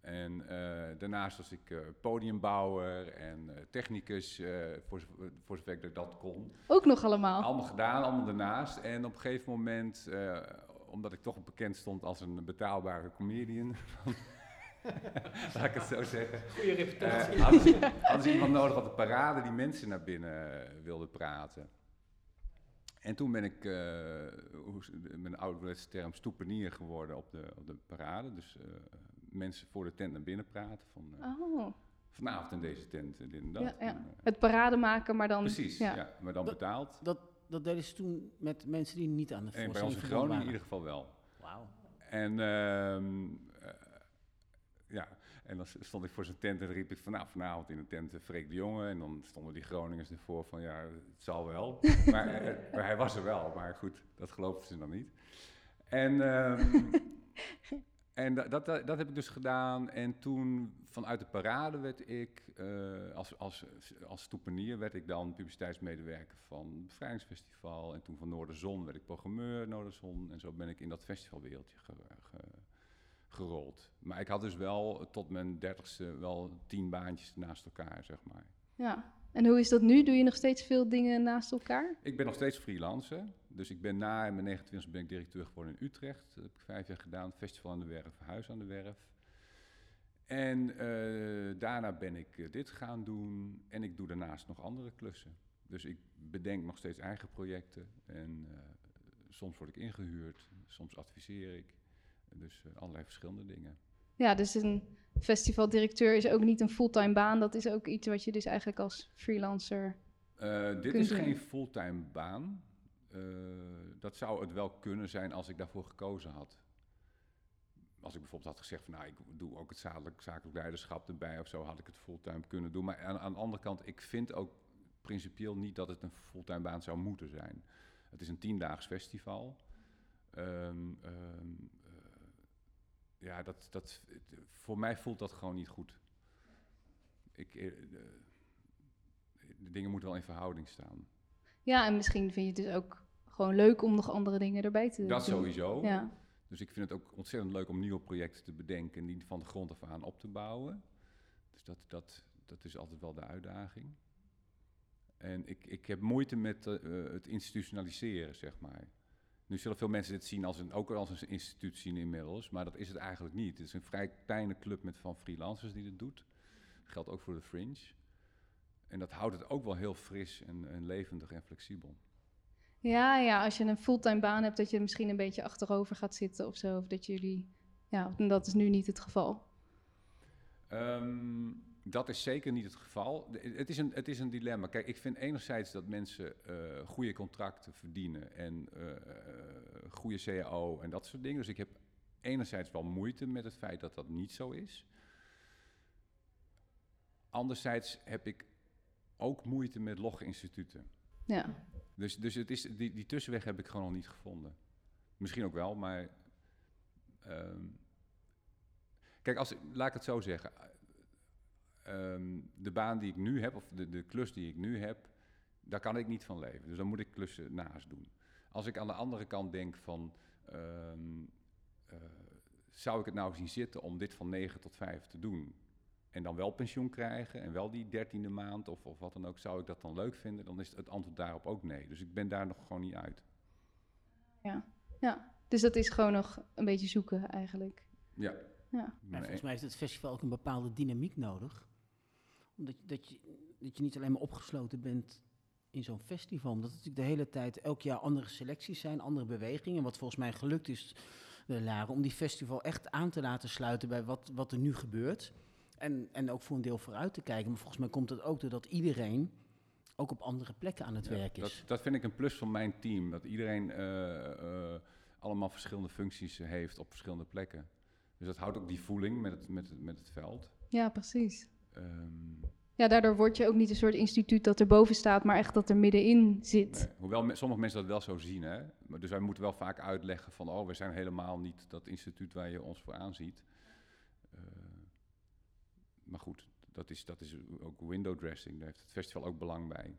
En eh, daarnaast was ik eh, podiumbouwer en eh, technicus, eh, voor, voor zover ik dat kon. Ook nog allemaal. Allemaal gedaan, allemaal daarnaast. En op een gegeven moment, eh, omdat ik toch bekend stond als een betaalbare comedian, laat ik het zo zeggen, Goede reputatie. hadden, ze, hadden ze iemand nodig op de parade die mensen naar binnen eh, wilde praten. En toen ben ik, eh, met een ouderwetse term, stoepenier geworden op de, op de parade. Dus eh, mensen voor de tent naar binnen praten. Van, eh, Oh, vanavond in deze tent, en dit en dat. Ja, ja. En, eh, het parade maken, maar dan... precies, ja. ja. maar dan Dat- betaald. Dat, dat deden ze toen met mensen die niet aan de En bij ons in voorstelling Groningen in ieder geval wel. Wauw. En, ehm, eh, ja, en dan stond ik voor zijn tent en dan riep ik van, nou, vanavond in de tent Freek de Jonge. En dan stonden die Groningers ervoor van, ja, het zal wel. maar, maar hij was er wel, maar goed, dat geloofden ze dan niet. En, ehm, en da- dat, dat, dat heb ik dus gedaan. En toen vanuit de parade werd ik, eh, als, als, als stoepenier, werd ik dan publiciteitsmedewerker van het Bevrijdingsfestival. En toen van Noorderzon werd ik programmeur Noorderzon. En zo ben ik in dat festivalwereldje ge- ge- gerold. Maar ik had dus wel tot mijn dertigste wel tien baantjes naast elkaar, zeg maar. Ja. En hoe is dat nu? Doe je nog steeds veel dingen naast elkaar? Ik ben nog steeds freelancer. Dus ik ben na mijn 29 ben ik directeur geworden in Utrecht. Dat heb ik vijf jaar gedaan. Festival aan de Werf, Huis aan de Werf. En eh, daarna ben ik eh, dit gaan doen. En ik doe daarnaast nog andere klussen. Dus ik bedenk nog steeds eigen projecten. En eh, soms word ik ingehuurd, soms adviseer ik. Dus allerlei verschillende dingen. Ja, dus een festivaldirecteur is ook niet een fulltime baan. Dat is ook iets wat je dus eigenlijk als freelancer... Eh, dit is doen. geen fulltime baan. Eh, dat zou het wel kunnen zijn als ik daarvoor gekozen had. Als ik bijvoorbeeld had gezegd van nou, ik doe ook het zakelijk, zakelijk leiderschap erbij of zo, had ik het fulltime kunnen doen. Maar aan, aan de andere kant, ik vind ook principieel niet dat het een fulltime baan zou moeten zijn. Het is een tiendaags festival. Ehm, ehm, eh, ja, dat, dat, voor mij voelt dat gewoon niet goed. Ik, eh, de dingen moeten wel in verhouding staan. Ja, en misschien vind je het dus ook gewoon leuk om nog andere dingen erbij te Dat doen. sowieso. Ja. Dus ik vind het ook ontzettend leuk om nieuwe projecten te bedenken en die van de grond af aan op te bouwen. Dus dat, dat, dat is altijd wel de uitdaging. En ik, ik heb moeite met eh, eh, het institutionaliseren, zeg maar. Nu zullen veel mensen dit zien als een, ook als een instituut zien inmiddels, maar dat is het eigenlijk niet. Het is een vrij kleine club met van freelancers die dit doet. Dat geldt ook voor de Fringe. En dat houdt het ook wel heel fris en, en levendig en flexibel. Ja, ja, als je een fulltime baan hebt, dat je misschien een beetje achterover gaat zitten of zo. Of dat jullie... Ja, dat is nu niet het geval. Ehm, dat is zeker niet het geval. Het is, een, het is een dilemma. Kijk, ik vind enerzijds dat mensen eh, goede contracten verdienen en eh, goede CAO en dat soort dingen. Dus ik heb enerzijds wel moeite met het feit dat dat niet zo is. Anderzijds heb ik ook moeite met logge instituten. Ja. Dus, dus het is, die, die tussenweg heb ik gewoon nog niet gevonden. Misschien ook wel, maar. ehm, kijk, als, laat ik het zo zeggen. Ehm, de baan die ik nu heb, of de, de klus die ik nu heb, daar kan ik niet van leven. Dus dan moet ik klussen naast doen. Als ik aan de andere kant denk van. ehm, eh, zou ik het nou zien zitten om dit van 9 tot 5 te doen? En dan wel pensioen krijgen en wel die dertiende maand of, of wat dan ook, zou ik dat dan leuk vinden? Dan is het antwoord daarop ook nee. Dus ik ben daar nog gewoon niet uit. ja. Dus dat is gewoon nog een beetje zoeken eigenlijk. Ja. Ja. Maar volgens mij heeft het festival ook een bepaalde dynamiek nodig. Omdat je- dat je, dat je niet alleen maar opgesloten bent in zo'n festival. Omdat het natuurlijk de hele tijd elk jaar andere selecties zijn, andere bewegingen. Wat volgens mij gelukt is, de Laren, om die festival echt aan te laten sluiten bij wat, wat er nu gebeurt. En, en ook voor een deel vooruit te kijken. Maar volgens mij komt het ook doordat iedereen ook op andere plekken aan het Ja, werk is. Dat, dat vind ik een plus van mijn team. Dat iedereen eh, eh, allemaal verschillende functies eh, heeft op verschillende plekken. Dus dat houdt ook die voeling met het, met het, met het veld. Ja, precies. Ehm, Ja, daardoor word je ook niet een soort instituut dat erboven staat, maar echt dat er middenin zit. nee. Hoewel me- sommige mensen dat wel zo zien. Hè? Maar Dus wij moeten wel vaak uitleggen van... oh, we zijn helemaal niet dat instituut waar je ons voor aanziet. Maar goed, dat is, dat is ook window dressing. Daar heeft het festival ook belang bij.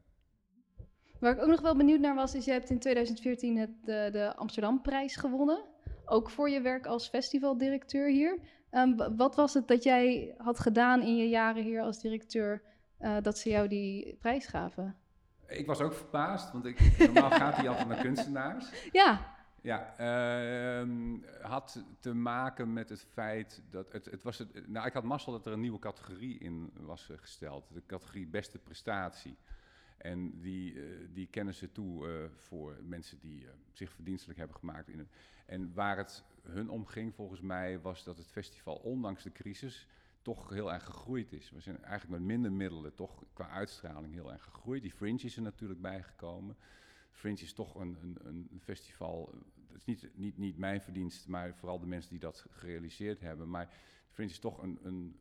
Waar ik ook nog wel benieuwd naar was, is je hebt in 2014 het, de, de Amsterdamprijs gewonnen ook voor je werk als festivaldirecteur hier. Ehm, wat was het dat jij had gedaan in je jaren hier als directeur eh, dat ze jou die prijs gaven? Ik was ook verbaasd, want ik, normaal gaat hij altijd naar kunstenaars. Ja, Ja, ehm, had te maken met het feit dat het, het was het, nou, ik had mazzel dat er een nieuwe categorie in was eh, gesteld, de categorie beste prestatie. En die, eh, die kennen ze toe eh, voor mensen die zich verdienstelijk hebben gemaakt. In en waar het hun om ging, volgens mij, was dat het festival, ondanks de crisis, toch heel erg gegroeid is. We zijn eigenlijk met minder middelen toch qua uitstraling heel erg gegroeid. Die Fringe is er natuurlijk bijgekomen. Fringe is toch een, een, een festival. eh, Dat is niet, niet, niet mijn verdienst, maar vooral de mensen die dat gerealiseerd hebben. Maar Fringe is toch een, een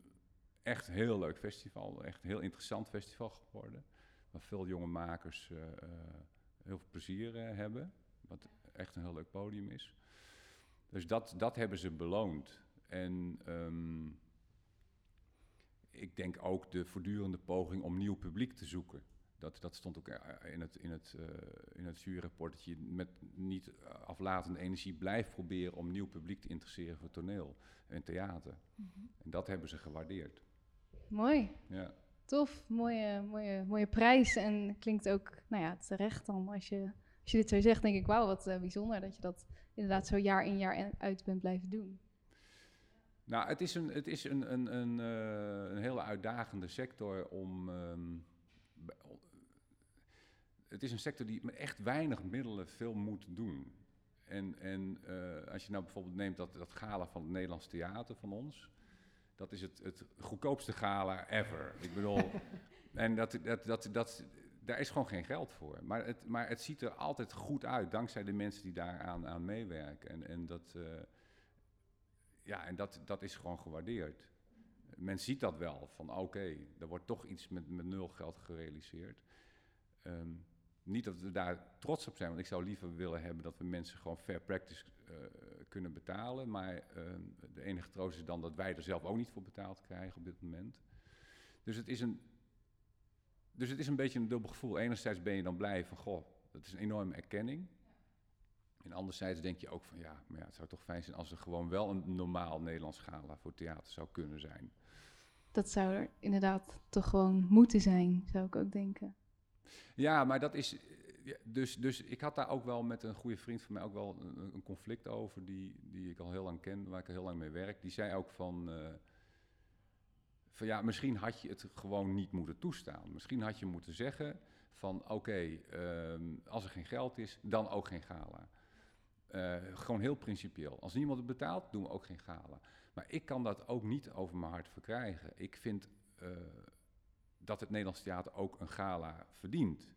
echt heel leuk festival. Echt een heel interessant festival geworden. Waar veel jonge makers eh, eh, heel veel plezier eh, hebben. Wat echt een heel leuk podium is. Dus dat, dat hebben ze beloond. En ehm, ik denk ook de voortdurende poging om nieuw publiek te zoeken. Dat, dat stond ook eh, in het, in het, eh, in het juryrapport, dat je met niet aflatende energie blijft proberen om nieuw publiek te interesseren voor toneel en theater. En dat hebben ze gewaardeerd. mooi. Ja. Tof, mooie, mooie, mooie prijs. En klinkt ook, nou ja, terecht dan. Als je, als je dit zo zegt, denk ik, wauw, wat eh, bijzonder dat je dat inderdaad zo jaar in jaar uit bent blijven doen. Nou, het is een, het is een, een, een, een hele uitdagende sector om. ehm, het is een sector die met echt weinig middelen veel moet doen. En, en eh, als je nou bijvoorbeeld neemt dat, dat gala van het Nederlands Theater van ons. Dat is het, het goedkoopste gala ever. Ik bedoel, en dat, dat, dat, dat, daar is gewoon geen geld voor. Maar het, maar het ziet er altijd goed uit, dankzij de mensen die daaraan aan meewerken. En, en dat. eh, ja, en dat, dat is gewoon gewaardeerd. Men ziet dat wel, van oké, er wordt toch iets met, met nul geld gerealiseerd. Ehm, niet dat we daar trots op zijn, want ik zou liever willen hebben dat we mensen gewoon fair practice eh, kunnen betalen. Maar ehm, de enige troost is dan dat wij er zelf ook niet voor betaald krijgen op dit moment. Dus het is een, dus het is een beetje een dubbel gevoel. Enerzijds ben je dan blij van, goh, dat is een enorme erkenning. En anderzijds denk je ook van ja, maar ja, het zou toch fijn zijn als er gewoon wel een normaal Nederlands gala voor theater zou kunnen zijn. Dat zou er inderdaad toch gewoon moeten zijn, zou ik ook denken. Ja, maar dat is. Dus, dus ik had daar ook wel met een goede vriend van mij ook wel een, een conflict over, die, die ik al heel lang ken, waar ik al heel lang mee werk. Die zei ook van. eh, van ja, misschien had je het gewoon niet moeten toestaan. Misschien had je moeten zeggen van oké, ehm, als er geen geld is, dan ook geen gala. Eh, gewoon heel principieel. Als niemand het betaalt, doen we ook geen gala. Maar ik kan dat ook niet over mijn hart verkrijgen. Ik vind eh, dat het Nederlands theater ook een gala verdient.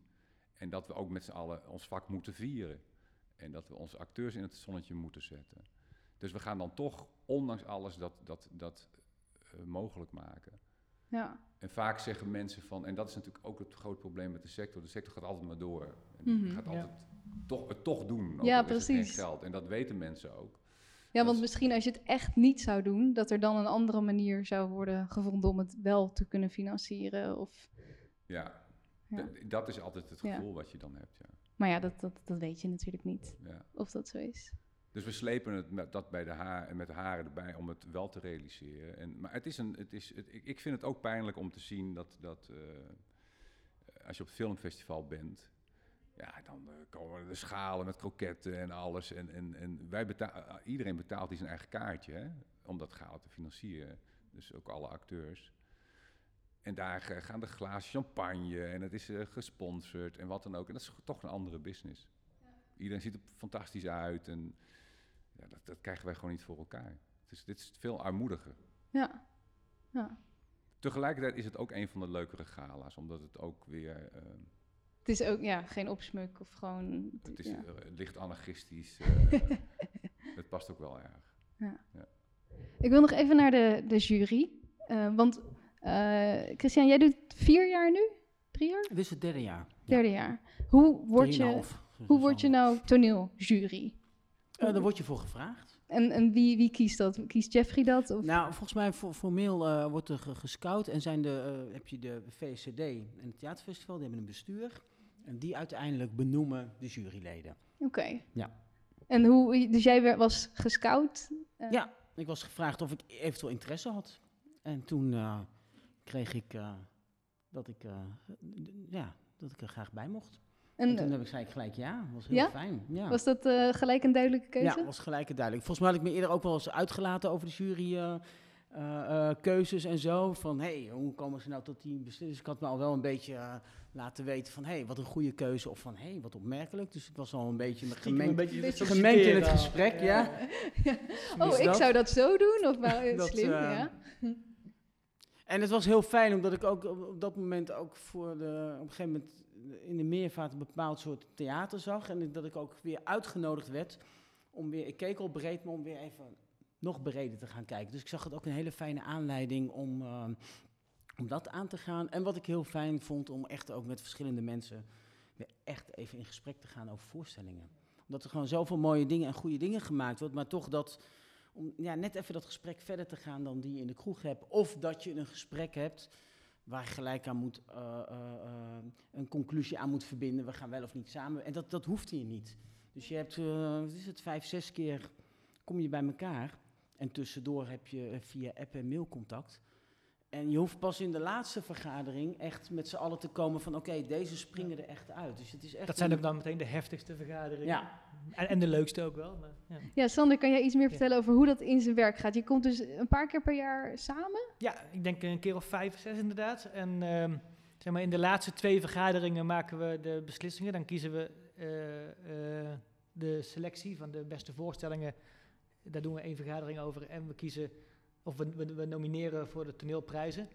En dat we ook met z'n allen ons vak moeten vieren. En dat we onze acteurs in het zonnetje moeten zetten. Dus we gaan dan toch, ondanks alles, dat, dat, dat eh, mogelijk maken. Ja, En vaak zeggen mensen van, en dat is natuurlijk ook het groot probleem met de sector. De sector gaat altijd maar door. En Mhm. gaat Ja. altijd toch, het toch doen. ook Ja, precies. geld. En dat weten mensen ook. Ja want is- misschien als je het echt niet zou doen, dat er dan een andere manier zou worden gevonden om het wel te kunnen financieren. Of, Ja, dat is altijd het Ja. gevoel wat je dan hebt. Ja. maar ja, dat, dat, dat weet je natuurlijk niet, Ja. of dat zo is. Dus we slepen het met, dat bij de haar, en met de haren erbij om het wel te realiseren. En, maar het is een, het is, het, ik, ik vind het ook pijnlijk om te zien dat, dat eh, als je op het filmfestival bent, ja, dan eh, komen de schalen met kroketten en alles. En, en, en wij beta- iedereen betaalt die zijn eigen kaartje hè, om dat gala te financieren. Dus ook alle acteurs. En daar eh, gaan de glazen champagne en het is eh, gesponsord en wat dan ook. En dat is toch een andere business. Iedereen ziet er fantastisch uit en ja, dat, dat krijgen wij gewoon niet voor elkaar. Is, dit is veel armoediger. Ja, ja. Tegelijkertijd is het ook een van de leukere gala's, omdat het ook weer... eh, Het is ook ja, geen opsmuk of gewoon... het is ja. eh, licht anarchistisch. eh, het past ook wel erg. Ik wil nog even naar de, de jury. eh, want eh, Christian, jij doet vier jaar nu? Drie jaar? Dit is het derde jaar. Derde jaar. Hoe word je, hoe word je nou toneeljury? Eh, daar word je voor gevraagd. En, en wie, wie kiest dat? Kiest Jeffrey dat? Of? Nou, volgens mij for- formeel eh, wordt er ge- gescout en zijn de, eh, heb je de VCD en het Theaterfestival, die hebben een bestuur. En die uiteindelijk benoemen de juryleden. Oké. Ja. En hoe, dus jij was gescout? Eh, Ja, ik was gevraagd of ik eventueel interesse had. En toen eh, kreeg ik eh, dat ik, ja, dat ik er graag bij mocht. En, En toen heb ik, zei ik gelijk ja, dat was heel Ja? fijn. Ja. was dat gelijk een duidelijke keuze? Ja, was gelijk en duidelijk. Volgens mij had ik me eerder ook wel eens uitgelaten over de jury eh, eh, keuzes en zo. Van, hé, hey, hoe komen ze nou tot die beslissing? Dus ik had me al wel een beetje eh, laten weten van, hé, hey, wat een goede keuze. Of van, hé, hey, wat opmerkelijk. Dus ik was al een beetje gemengd, beetje beetje gemengd in het gesprek, ja. Oh, ik dat? zou dat zo doen? Of wel Dat, slim, ja. En het was heel fijn, omdat ik ook op, op dat moment ook voor de, op een gegeven moment in de meervaart een bepaald soort theater zag. En dat ik ook weer uitgenodigd werd om weer, ik keek al breed, maar om weer even nog breder te gaan kijken. Dus ik zag het ook een hele fijne aanleiding om, eh, om dat aan te gaan. En wat ik heel fijn vond, om echt ook met verschillende mensen weer echt even in gesprek te gaan over voorstellingen. Omdat er gewoon zoveel mooie dingen en goede dingen gemaakt wordt, maar toch dat om ja, net even dat gesprek verder te gaan dan die je in de kroeg hebt. Of dat je een gesprek hebt waar gelijk aan moet, eh, eh, eh, een conclusie aan moet verbinden. We gaan wel of niet samen. En dat, dat hoeft hier niet. Dus je hebt, wat is het, vijf, zes keer kom je bij elkaar. En tussendoor heb je eh, via app en mail contact. En je hoeft pas in de laatste vergadering echt met z'n allen te komen van... oké, deze springen er echt uit. Dus het is echt Dat zijn ook dan meteen de heftigste vergaderingen. Ja, En, en de leukste ook wel. Maar, ja. Ja, Sander, kan jij iets meer Ja. vertellen over hoe dat in zijn werk gaat? Je komt dus een paar keer per jaar samen? Ja, ik denk een keer of vijf, zes inderdaad. En ehm, zeg maar in de laatste twee vergaderingen maken we de beslissingen. Dan kiezen we eh, eh, de selectie van de beste voorstellingen. Daar doen we één vergadering over. En we kiezen, of we, we, nomineren voor de toneelprijzen.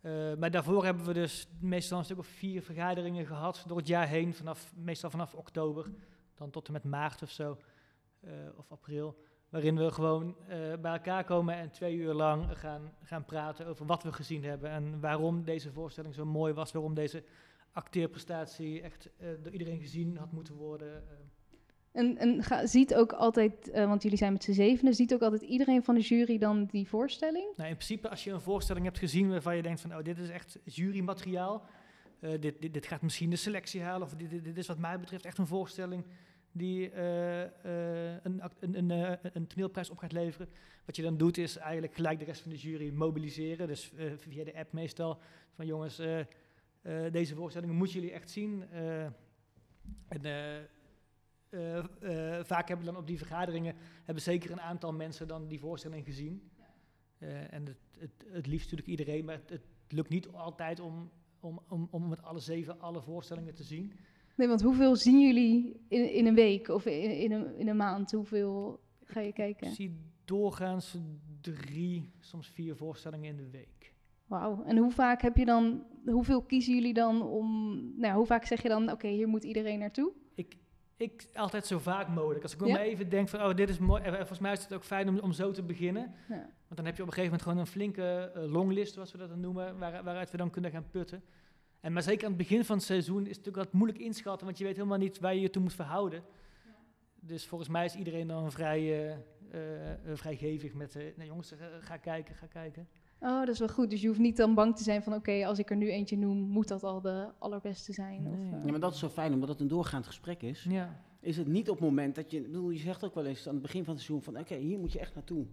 Eh, maar daarvoor hebben we dus meestal een stuk of vier vergaderingen gehad door het jaar heen. Vanaf, meestal vanaf oktober, dan tot en met maart of zo, eh, of april. Waarin we gewoon eh, bij elkaar komen en twee uur lang gaan, gaan praten over wat we gezien hebben. En waarom deze voorstelling zo mooi was. Waarom deze acteerprestatie echt door iedereen gezien had moeten worden. En, en ziet ook altijd, eh, want jullie zijn met z'n zevenen, ziet ook altijd iedereen van de jury dan die voorstelling? Nou, in principe, als je een voorstelling hebt gezien waarvan je denkt van, oh, dit is echt jurymateriaal. eh, dit, dit, dit gaat misschien de selectie halen. Of dit, dit, is wat mij betreft echt een voorstelling die eh, een, een, een, een toneelprijs op gaat leveren. Wat je dan doet is eigenlijk gelijk de rest van de jury mobiliseren. Dus via de app meestal. Van jongens, deze voorstellingen moeten jullie echt zien. En eh, eh, vaak hebben dan op die vergaderingen hebben zeker een aantal mensen dan die voorstelling gezien. Eh, en het, het, het liefst natuurlijk iedereen, maar het, het lukt niet altijd om, om, om, om met alle zeven alle voorstellingen te zien. Nee, want hoeveel zien jullie in, in een week of in, in, een, in een maand? Hoeveel ga je kijken? Ik zie doorgaans drie, soms vier voorstellingen in de week. Wauw. En hoe vaak heb je dan, hoeveel kiezen jullie dan om, nou, hoe vaak zeg je dan, oké, hier moet iedereen naartoe? Ik, altijd zo vaak mogelijk. Als ik Ja? maar even denk van, oh, dit is mooi. En volgens mij is het ook fijn om, om zo te beginnen. Ja. Want dan heb je op een gegeven moment gewoon een flinke eh, longlist, zoals we dat dan noemen, waar, waaruit we dan kunnen gaan putten. En maar zeker aan het begin van het seizoen is het natuurlijk wat moeilijk inschatten, want je weet helemaal niet waar je je toe moet verhouden. Dus volgens mij is iedereen dan vrij eh, eh, eh, vrijgevig met, eh nee jongens, eh, ga kijken, ga kijken. Oh, dat is wel goed. Dus je hoeft niet dan bang te zijn van, oké, als ik er nu eentje noem, moet dat al de allerbeste zijn? Of, eh, ja, maar dat is zo fijn, omdat het een doorgaand gesprek is. Ja. Is het niet op het moment dat je, ik bedoel, je zegt ook wel eens aan het begin van het seizoen van oké, hier moet je echt naartoe.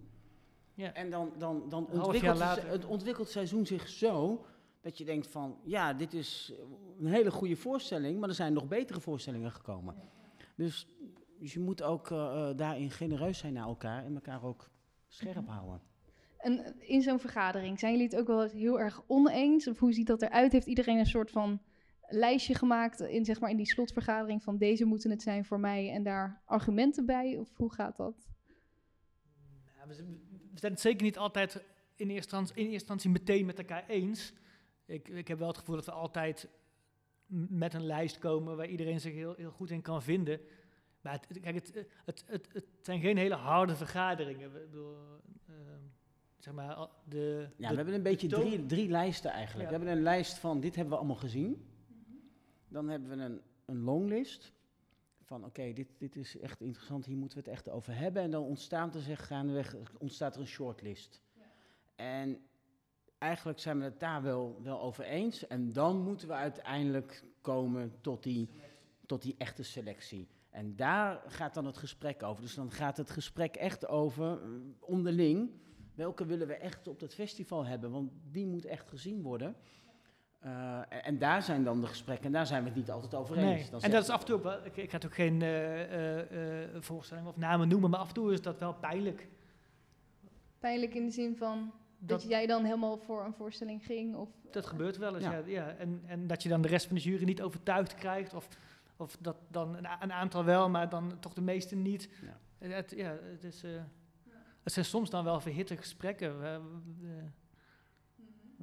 Ja. En dan, dan, dan ontwikkelt het, later. het ontwikkelt het seizoen zich zo dat je denkt van ja, dit is een hele goede voorstelling, maar er zijn nog betere voorstellingen gekomen. Dus, dus je moet ook eh, eh, daarin genereus zijn naar elkaar en elkaar ook scherp houden. In zo'n vergadering, zijn jullie het ook wel heel erg oneens? Of hoe ziet dat eruit? Heeft iedereen een soort van lijstje gemaakt in, zeg maar, in die slotvergadering van deze moeten het zijn voor mij en daar argumenten bij? Of hoe gaat dat? Ja, we, zijn- het zeker niet altijd in eerste, instantie, meteen met elkaar eens. Ik, ik heb wel het gevoel dat we altijd met een lijst komen waar iedereen zich heel, heel goed in kan vinden. Maar het, kijk, het, het, het, het zijn geen hele harde vergaderingen. Ik bedoel, eh, zeg maar, de, Ja, de- we hebben een beetje drie, drie lijsten eigenlijk. Ja. We hebben een lijst van dit hebben we allemaal gezien. Dan hebben we een, een longlist van oké, dit, dit is echt interessant, hier moeten we het echt over hebben. En dan ontstaat er zich gaandeweg ontstaat er een shortlist. En eigenlijk zijn we het daar wel, wel over eens. En dan moeten we uiteindelijk komen tot die, tot die echte selectie. En daar gaat dan het gesprek over. Dus dan gaat het gesprek echt over eh, onderling. Welke willen we echt op dat festival hebben? Want die moet echt gezien worden. Uh, en daar zijn dan de gesprekken, en daar zijn we het niet altijd over eens. Nee. en dat is af en toe wel, ik, ik ga ook geen uh, uh, voorstelling of namen noemen, maar af en toe is dat wel pijnlijk. Pijnlijk in de zin van dat, jij dan helemaal voor een voorstelling ging? Of, dat gebeurt wel eens, ja. ja. En, en dat je dan de rest van de jury niet overtuigd krijgt, of, of dat dan een, een aantal wel, maar dan toch de meeste niet. Ja, het, ja, het, is, het zijn soms dan wel verhitte gesprekken.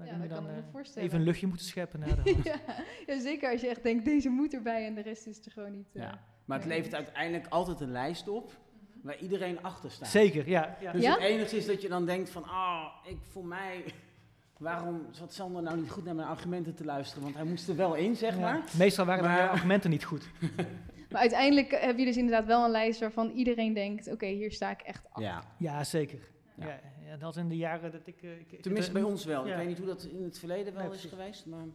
Ja, dat kan ik me eh, voorstellen. Even een luchtje moeten scheppen naar de ja, ja, zeker als je echt denkt, deze moet erbij en de rest is er gewoon niet. Uh, ja. Maar het levert uiteindelijk altijd een lijst op waar iedereen achter staat. Zeker, ja. ja. Dus het enige is dat je dan denkt van, ah, oh, ik voor mij... Waarom zat Sander nou niet goed naar mijn argumenten te luisteren? Want hij moest er wel in, zeg maar. Meestal waren maar... de argumenten niet goed. maar uiteindelijk heb je dus inderdaad wel een lijst waarvan iedereen denkt... oké, okay, hier sta ik echt achter. Ja, ja zeker. Ja. ja, dat in de jaren dat ik... Uh, ik Tenminste bij ons wel. Ik weet niet hoe dat in het verleden wel is geweest, maar...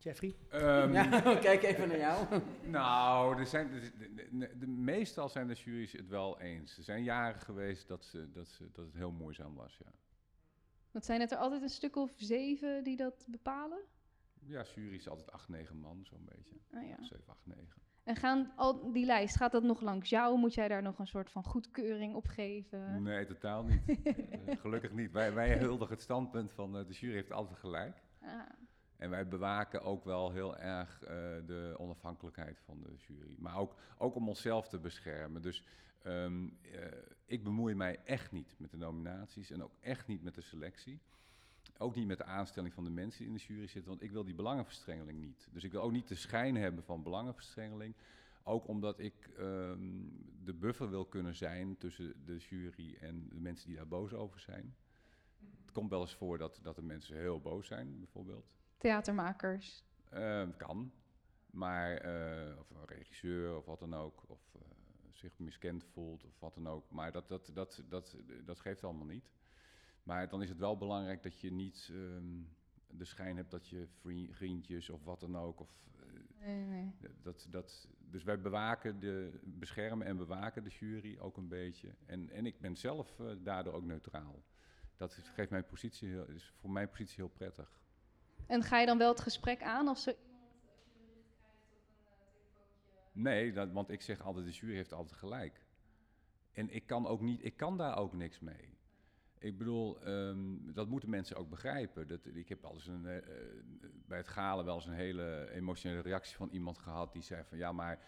Jeffrey? Um, ja, kijk even naar jou. nou, er zijn, de, de, meestal zijn de jury's het wel eens. Er zijn jaren geweest dat, ze, dat, ze, dat het heel moeizaam was, ja. Wat zijn het er altijd een stuk of zeven die dat bepalen? Ja, jury is altijd acht, negen man, zo'n beetje. Oh, ja. Zeven, acht, negen. En gaan al die lijst, gaat dat nog langs jou? Moet jij daar nog een soort van goedkeuring op geven? Nee, totaal niet. Eh, gelukkig niet. Wij, wij huldigen het standpunt van uh, de jury heeft altijd gelijk. Ah. En wij bewaken ook wel heel erg uh, de onafhankelijkheid van de jury. Maar ook, ook om onszelf te beschermen. Dus um, ik bemoei mij echt niet met de nominaties en ook echt niet met de selectie. Ook niet met de aanstelling van de mensen die in de jury zitten, want ik wil die belangenverstrengeling niet. Dus ik wil ook niet de schijn hebben van belangenverstrengeling. Ook omdat ik um, de buffer wil kunnen zijn tussen de jury en de mensen die daar boos over zijn. Het komt wel eens voor dat, dat de mensen heel boos zijn, bijvoorbeeld. Theatermakers? Uh, kan. Maar, uh, of een regisseur of wat dan ook. Of uh, zich miskend voelt of wat dan ook. Maar dat, dat, dat, dat, dat geeft allemaal niet. Maar dan is het wel belangrijk dat je niet um, de schijn hebt dat je vriendjes of wat dan ook. Of, uh, nee, nee. Dat, dat, dus wij bewaken de, beschermen en bewaken de jury ook een beetje. En, en ik ben zelf uh, daardoor ook neutraal. Dat is, geeft mijn positie heel, is voor mijn positie heel prettig. En ga je dan wel het gesprek aan of een telefoontje? Nee, dat, want ik zeg altijd, de jury heeft altijd gelijk. En ik kan, ook niet, ik kan daar ook niks mee. Ik bedoel, um, dat moeten mensen ook begrijpen. Dat, ik heb een, uh, bij het galen wel eens een hele emotionele reactie van iemand gehad die zei van ja, maar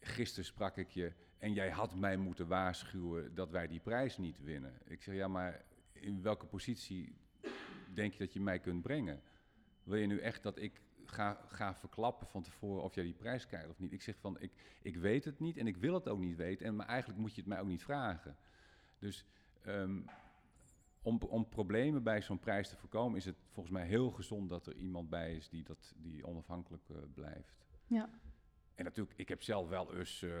gisteren sprak ik je en jij had mij moeten waarschuwen dat wij die prijs niet winnen. Ik zeg ja, maar in welke positie denk je dat je mij kunt brengen? Wil je nu echt dat ik ga, ga verklappen van tevoren of jij die prijs krijgt of niet? Ik zeg van ik, ik weet het niet en ik wil het ook niet weten en maar eigenlijk moet je het mij ook niet vragen. Dus um, om, om problemen bij zo'n prijs te voorkomen, is het volgens mij heel gezond dat er iemand bij is die, dat, die onafhankelijk uh, blijft. Ja. En natuurlijk, ik heb zelf wel eens uh,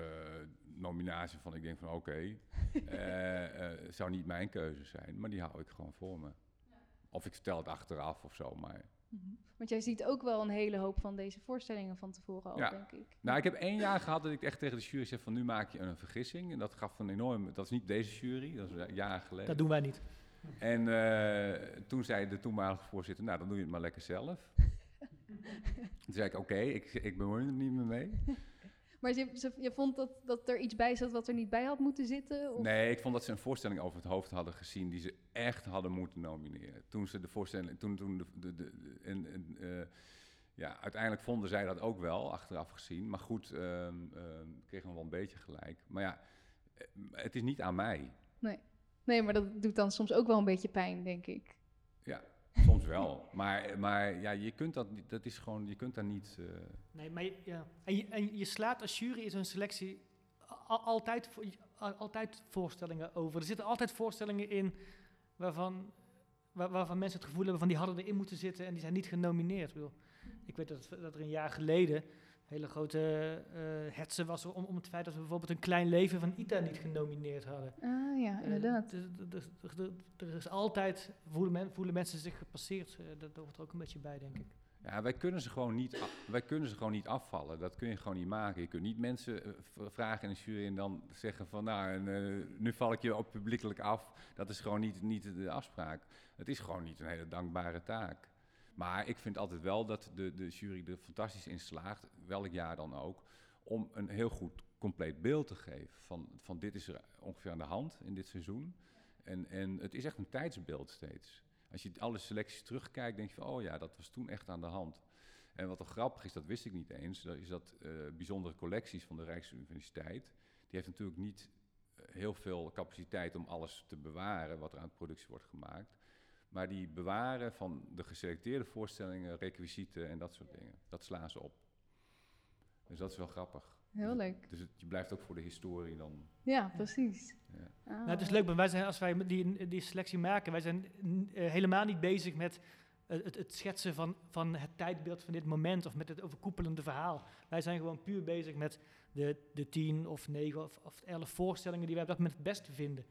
nominatie van, ik denk van oké, okay, uh, uh, zou niet mijn keuze zijn, maar die hou ik gewoon voor me. Ja. Of ik vertel het achteraf of zo, maar... Mm -hmm. Want jij ziet ook wel een hele hoop van deze voorstellingen van tevoren al, ja. denk ik. Nou, ik heb één jaar gehad dat ik echt tegen de jury zei van nu maak je een vergissing. En dat gaf een enorm, dat is niet deze jury, dat is jaren geleden. Dat doen wij niet. En uh, toen zei de toenmalige voorzitter, nou dan doe je het maar lekker zelf. toen zei ik, oké, okay, ik, ik bemoei er niet meer mee. Maar je, je vond dat, dat er iets bij zat wat er niet bij had moeten zitten? Of? Nee, ik vond dat ze een voorstelling over het hoofd hadden gezien die ze echt hadden moeten nomineren. Toen ze de voorstelling, toen, toen de, de, en, en, uh, ja, uiteindelijk vonden zij dat ook wel, achteraf gezien. Maar goed, uh, uh, kregen we wel een beetje gelijk. Maar ja, het is niet aan mij. Nee. Nee, maar dat doet dan soms ook wel een beetje pijn, denk ik. Ja, soms wel. maar maar ja, je kunt dat, dat is gewoon, je kunt daar niet... Uh... Nee, maar ja. En je, en je slaat als jury in zo'n selectie altijd, altijd voorstellingen over. Er zitten altijd voorstellingen in waarvan, waar, waarvan mensen het gevoel hebben van die hadden erin moeten zitten en die zijn niet genomineerd. Ik, bedoel, ik weet dat, dat er een jaar geleden hele grote uh, hetze was om, om het feit dat we bijvoorbeeld een klein leven van Ita niet genomineerd hadden. Ah ja, inderdaad. Uh, er is altijd, voelen, men, voelen, mensen zich gepasseerd, uh, dat hoort er ook een beetje bij, denk ik. Ja, wij kunnen, ze gewoon niet, wij kunnen ze gewoon niet afvallen. Dat kun je gewoon niet maken. Je kunt niet mensen eh, vragen in een jury en dan zeggen van... nou, en, eh, nu val ik je ook publiekelijk af. Dat is gewoon niet, niet de afspraak. Het is gewoon niet een hele dankbare taak. Maar ik vind altijd wel dat de, de jury er fantastisch in slaagt, welk jaar dan ook... om een heel goed compleet beeld te geven van, van dit is er ongeveer aan de hand in dit seizoen. En, en het is echt een tijdsbeeld steeds. Als je alle selecties terugkijkt, denk je van, oh ja, dat was toen echt aan de hand. En wat er grappig is, dat wist ik niet eens, dat is dat eh, bijzondere collecties van de Rijksuniversiteit, die heeft natuurlijk niet eh, heel veel capaciteit om alles te bewaren wat er aan productie wordt gemaakt. Maar die bewaren van de geselecteerde voorstellingen, requisieten en dat soort dingen. Dat slaan ze op. Dus dat is wel grappig. Heel leuk. Dus het, je blijft ook voor de historie dan. Ja, precies. Ja. Ah. Nou, het is leuk, maar wij zijn, als wij die, die selectie maken, wij zijn eh, helemaal niet bezig met het, het schetsen van, van het tijdbeeld van dit moment of met het overkoepelende verhaal. Wij zijn gewoon puur bezig met de, de tien of negen of, of elf voorstellingen die wij op dat moment het beste vinden.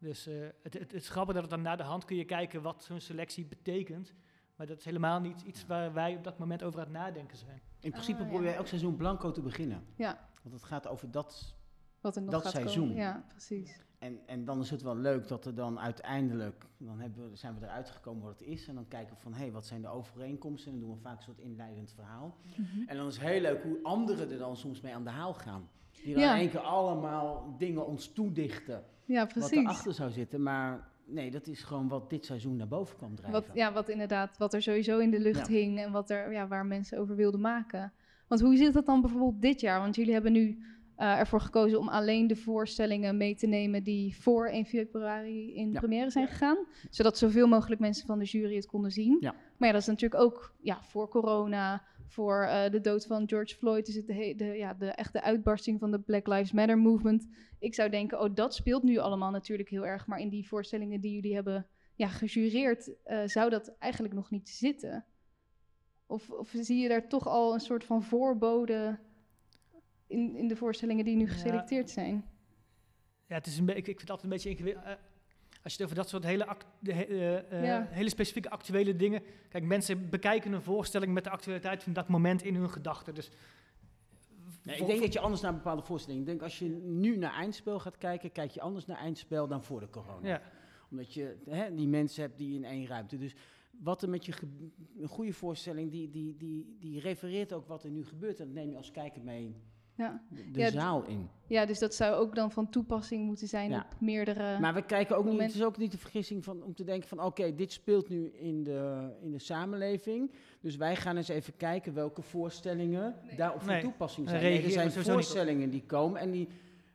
Dus eh, het, het, het is grappig dat het dan naar de hand kun je kijken wat zo'n selectie betekent. Maar dat is helemaal niet iets waar wij op dat moment over aan het nadenken zijn. In principe Ah, ja. probeer je elk seizoen blanco te beginnen. Ja. Want het gaat over dat. Wat er nog dat gaat seizoen. komen. Ja, precies. En, en dan is het wel leuk dat er dan uiteindelijk, dan hebben we, zijn we eruit gekomen wat het is. En dan kijken we van, hé, wat zijn de overeenkomsten? En dan doen we vaak een soort inleidend verhaal. Mhm. En dan is het heel leuk hoe anderen er dan soms mee aan de haal gaan. Die dan Ja. in één keer allemaal dingen ons toedichten. Ja, Wat precies. erachter zou zitten. Maar nee, dat is gewoon wat dit seizoen naar boven kwam drijven. Wat, ja, wat inderdaad, wat er sowieso in de lucht Ja. hing en wat er, ja, waar mensen over wilden maken. Want hoe zit dat dan bijvoorbeeld dit jaar? Want jullie hebben nu eh, ervoor gekozen om alleen de voorstellingen mee te nemen die voor 1 februari in Ja. première zijn gegaan. Zodat zoveel mogelijk mensen van de jury het konden zien. Ja. Maar ja, dat is natuurlijk ook ja, voor corona, voor eh, de dood van George Floyd, is het de, de, ja, de echte uitbarsting van de Black Lives Matter movement. Ik zou denken, oh, dat speelt nu allemaal natuurlijk heel erg. Maar in die voorstellingen die jullie hebben ja, gejureerd, eh, zou dat eigenlijk nog niet zitten? Of, of zie je daar toch al een soort van voorbode in, in de voorstellingen die nu Ja. geselecteerd zijn? Ja, het is een ik, ik vind het altijd een beetje ingewikkeld. Als je het over dat soort hele, act- de, he- eh, eh, Ja. hele specifieke actuele dingen. Kijk, mensen bekijken een voorstelling met de actualiteit van dat moment in hun gedachten. Dus Nee, ik denk dat je anders naar bepaalde voorstellingen... Ik denk als je nu naar eindspel gaat kijken, kijk je anders naar eindspel dan voor de corona. ja. Omdat je hè, die mensen hebt die in één ruimte. Dus wat er met je... Een goede voorstelling, die, die, die, die refereert ook wat er nu gebeurt. En dat neem je als kijker mee Ja. de, Ja, zaal in. ja, dus dat zou ook dan van toepassing moeten zijn Ja. op meerdere... Maar we kijken ook niet, het is ook niet de vergissing van, om te denken van oké, dit speelt nu in de, in de samenleving. Dus wij gaan eens even kijken welke voorstellingen daarop van Nee, toepassing zijn. Nee, er zijn voorstellingen die komen en die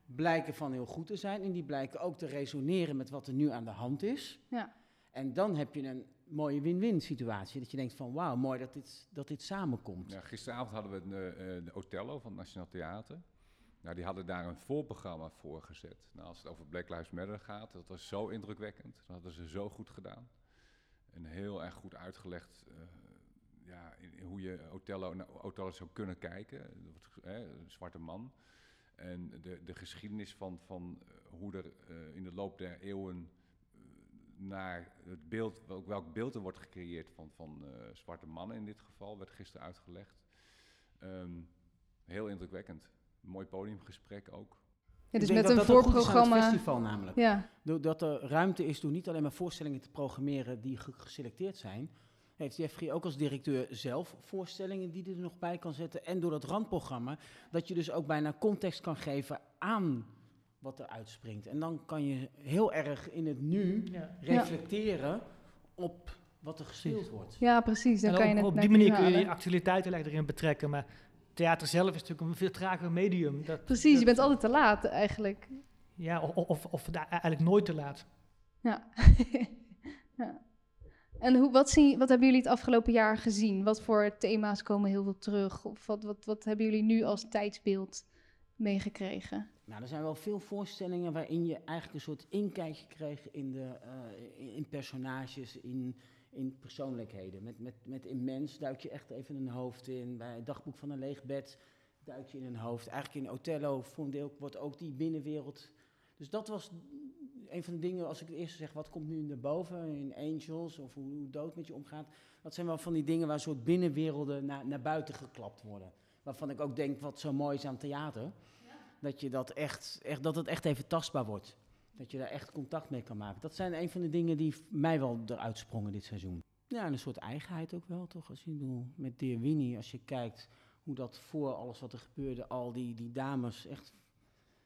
blijken van heel goed te zijn. En die blijken ook te resoneren met wat er nu aan de hand is. Ja. En dan heb je een mooie win-win situatie. Dat je denkt van wauw, mooi dat dit, dat dit samenkomt. Ja, gisteravond hadden we de, eh, de Othello van het Nationaal Theater. Nou, die hadden daar een voorprogramma voor gezet. Nou, als het over Black Lives Matter gaat, dat was zo indrukwekkend. Dat hadden ze zo goed gedaan. En heel erg goed uitgelegd eh, ja, in, hoe je Othello, naar Othello zou kunnen kijken. Hè, een zwarte man. En de, de geschiedenis van, van eh, hoe er eh, in de loop der eeuwen eh, naar het beeld, welk, welk beeld er wordt gecreëerd van, van eh, zwarte mannen in dit geval, werd gisteren uitgelegd. Ehm, heel indrukwekkend. Mooi podiumgesprek ook. ja, dus met dat een dat ook aan het voorprogramma... festival namelijk. Ja, Doordat er ruimte is door niet alleen maar voorstellingen te programmeren die ge- geselecteerd zijn, heeft Jeffrey ook als directeur zelf voorstellingen die hij er nog bij kan zetten. En door dat randprogramma, dat je dus ook bijna context kan geven aan wat er uitspringt. En dan kan je heel erg in het nu Ja. reflecteren op wat er gespeeld wordt. ja precies. Dan En kan je op, het op die manier kun je die actualiteit erin betrekken. Maar theater zelf is natuurlijk een veel trager medium. Dat, Precies, je bent altijd te laat eigenlijk. Ja, of, of, eigenlijk nooit te laat. Ja. ja. En hoe, wat, zien, wat hebben jullie het afgelopen jaar gezien? Wat voor thema's komen heel veel terug? Of wat, wat, wat hebben jullie nu als tijdsbeeld meegekregen? Nou, er zijn wel veel voorstellingen waarin je eigenlijk een soort inkijkje kreeg in, de, eh, in, in personages, in, in persoonlijkheden. Met, met, met Immens duik je echt even een hoofd in. Bij het dagboek van een leeg bed duik je in een hoofd. Eigenlijk in Othello voor een wordt ook die binnenwereld. Dus dat was een van de dingen, als ik het eerste zeg, wat komt nu naar boven in Angels of hoe, hoe dood met je omgaat, dat zijn wel van die dingen waar soort binnenwerelden naar, naar buiten geklapt worden. Waarvan ik ook denk, wat zo mooi is aan theater, dat, je dat, echt, echt, dat het echt even tastbaar wordt. Dat je daar echt contact mee kan maken. Dat zijn een van de dingen die mij wel eruit sprongen dit seizoen. Ja, en een soort eigenheid ook wel, toch? Als je bedoel, met Dear Winnie, als je kijkt hoe dat voor alles wat er gebeurde, al die, die dames echt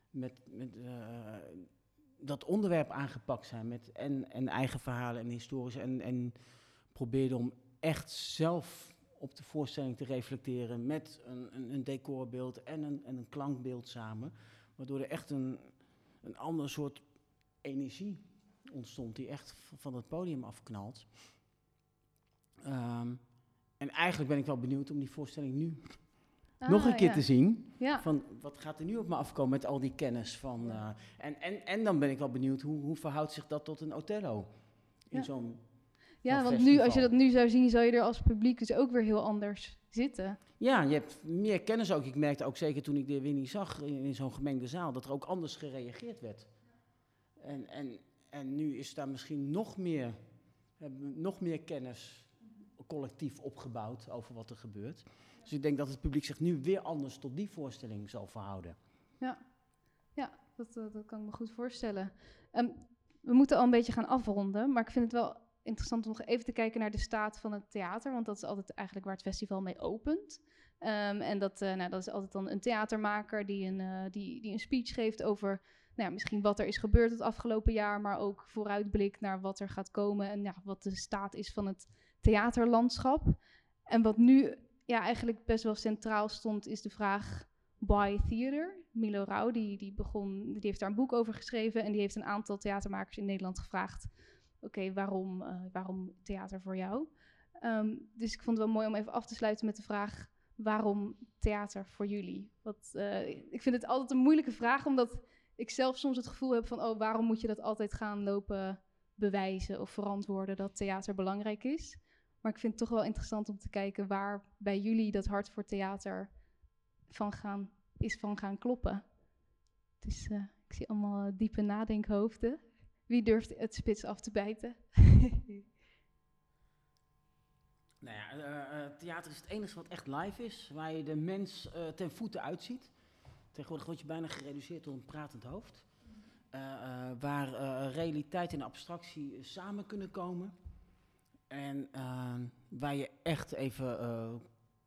met, met eh, dat onderwerp aangepakt zijn. Met en, en eigen verhalen en historisch. En, en probeerde om echt zelf op de voorstelling te reflecteren met een, een, een decorbeeld en een, en een klankbeeld samen. Waardoor er echt een, een ander soort energie ontstond die echt van het podium afknalt. Um, en eigenlijk ben ik wel benieuwd om die voorstelling nu ah, nog een keer te zien. Ja. Van wat gaat er nu op me afkomen met al die kennis van. Uh, en, en, en dan ben ik wel benieuwd hoe, hoe verhoudt zich dat tot een Othello in ja. zo'n. Ja, want nu, als je dat nu zou zien, zou je er als publiek dus ook weer heel anders zitten. Ja, je hebt meer kennis ook. Ik merkte ook zeker toen ik de Winnie zag in, in zo'n gemengde zaal, dat er ook anders gereageerd werd. En, en, en nu is daar misschien nog meer, nog meer kennis collectief opgebouwd over wat er gebeurt. Dus ik denk dat het publiek zich nu weer anders tot die voorstelling zal verhouden. Ja, ja dat, dat kan ik me goed voorstellen. Um, we moeten al een beetje gaan afronden, maar ik vind het wel interessant om nog even te kijken naar de staat van het theater, want dat is altijd eigenlijk waar het festival mee opent. Um, en dat, uh, nou, dat is altijd dan een theatermaker die een, uh, die, die een speech geeft over nou, misschien wat er is gebeurd het afgelopen jaar, maar ook vooruitblik naar wat er gaat komen en wat de staat is van het theaterlandschap. En wat nu ja, eigenlijk best wel centraal stond, is de vraag why theater. Milo Rauw, die, die, begon, die heeft daar een boek over geschreven en die heeft een aantal theatermakers in Nederland gevraagd, oké, waarom, uh, waarom theater voor jou? Um, dus ik vond het wel mooi om even af te sluiten met de vraag, waarom theater voor jullie? Wat, uh, ik vind het altijd een moeilijke vraag, omdat ik zelf soms het gevoel heb van, oh, waarom moet je dat altijd gaan lopen bewijzen of verantwoorden dat theater belangrijk is? Maar ik vind het toch wel interessant om te kijken waar bij jullie dat hart voor theater van gaan, is van gaan kloppen. Dus uh, ik zie allemaal diepe nadenkhoofden. Wie durft het spits af te bijten? nou ja, uh, theater is het enige wat echt live is, waar je de mens ten voeten uitziet. Tegenwoordig word je bijna gereduceerd tot een pratend hoofd. waar realiteit en abstractie samen kunnen komen. En waar je echt even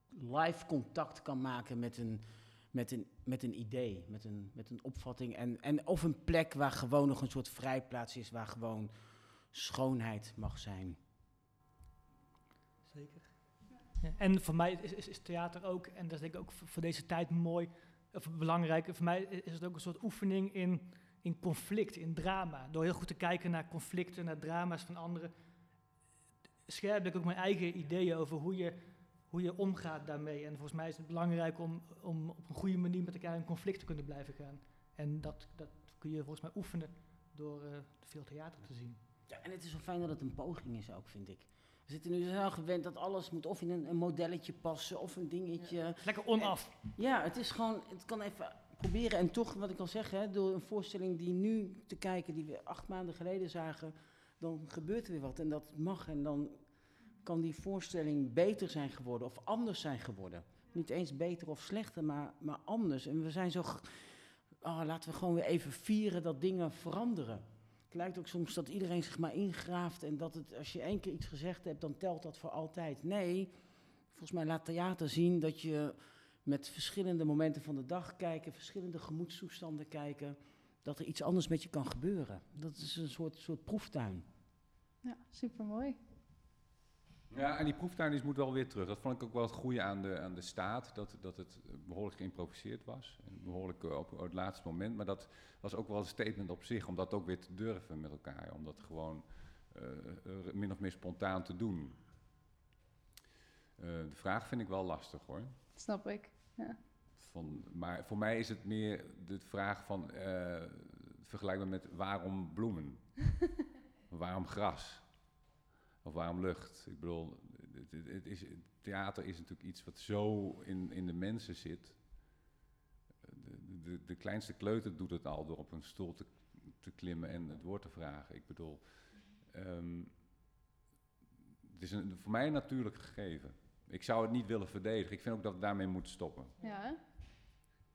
live contact kan maken met een, met een, met een idee, met een, met een opvatting. En, en of een plek waar gewoon nog een soort vrijplaats is, waar gewoon schoonheid mag zijn. Zeker. Ja, en voor mij is, is, is, theater ook, en dat is denk ik ook voor deze tijd mooi, of belangrijk, voor mij is het ook een soort oefening in, in conflict, in drama. Door heel goed te kijken naar conflicten, naar drama's van anderen scherp ik ook mijn eigen ideeën over hoe je, hoe je omgaat daarmee. En volgens mij is het belangrijk om, om op een goede manier met elkaar in conflict te kunnen blijven gaan. En dat, dat kun je volgens mij oefenen door uh, veel theater te zien. Ja, en het is zo fijn dat het een poging is ook, vind ik. We zitten nu zo gewend dat alles moet of in een, een modelletje passen of een dingetje. Lekker onaf. ja, het is gewoon, het kan even proberen. En toch, wat ik al zeg, hè, door een voorstelling die nu te kijken, die we acht maanden geleden zagen, dan gebeurt er weer wat en dat mag. En dan kan die voorstelling beter zijn geworden of anders zijn geworden. Niet eens beter of slechter, maar, maar anders. En we zijn zo. Oh, laten we gewoon weer even vieren dat dingen veranderen. Het lijkt ook soms dat iedereen zich maar ingraaft en dat het, als je één keer iets gezegd hebt, dan telt dat voor altijd. Nee, volgens mij laat theater zien dat je met verschillende momenten van de dag kijken, verschillende gemoedstoestanden kijken, dat er iets anders met je kan gebeuren. Dat is een soort, soort proeftuin. Ja, supermooi. Ja, en die proeftuin is, moet wel weer terug. Dat vond ik ook wel het goede aan de, aan de staat, dat, dat het behoorlijk geïmproviseerd was. En behoorlijk eh, op, op, het laatste moment. Maar dat was ook wel een statement op zich, om dat ook weer te durven met elkaar. Om dat gewoon uh, min of meer spontaan te doen. Uh, de vraag vind ik wel lastig hoor. Snap ik, ja. Van, maar voor mij is het meer de vraag van, vergelijkbaar met waarom bloemen? waarom gras? Of waarom lucht? Ik bedoel, het, het is, theater is natuurlijk iets wat zo in, in de mensen zit. De, de, de, kleinste kleuter doet het al door op een stoel te te klimmen en het woord te vragen. Ik bedoel, ehm, het is een, voor mij een natuurlijk gegeven. Ik zou het niet willen verdedigen. Ik vind ook dat het daarmee moet stoppen. Ja, hè?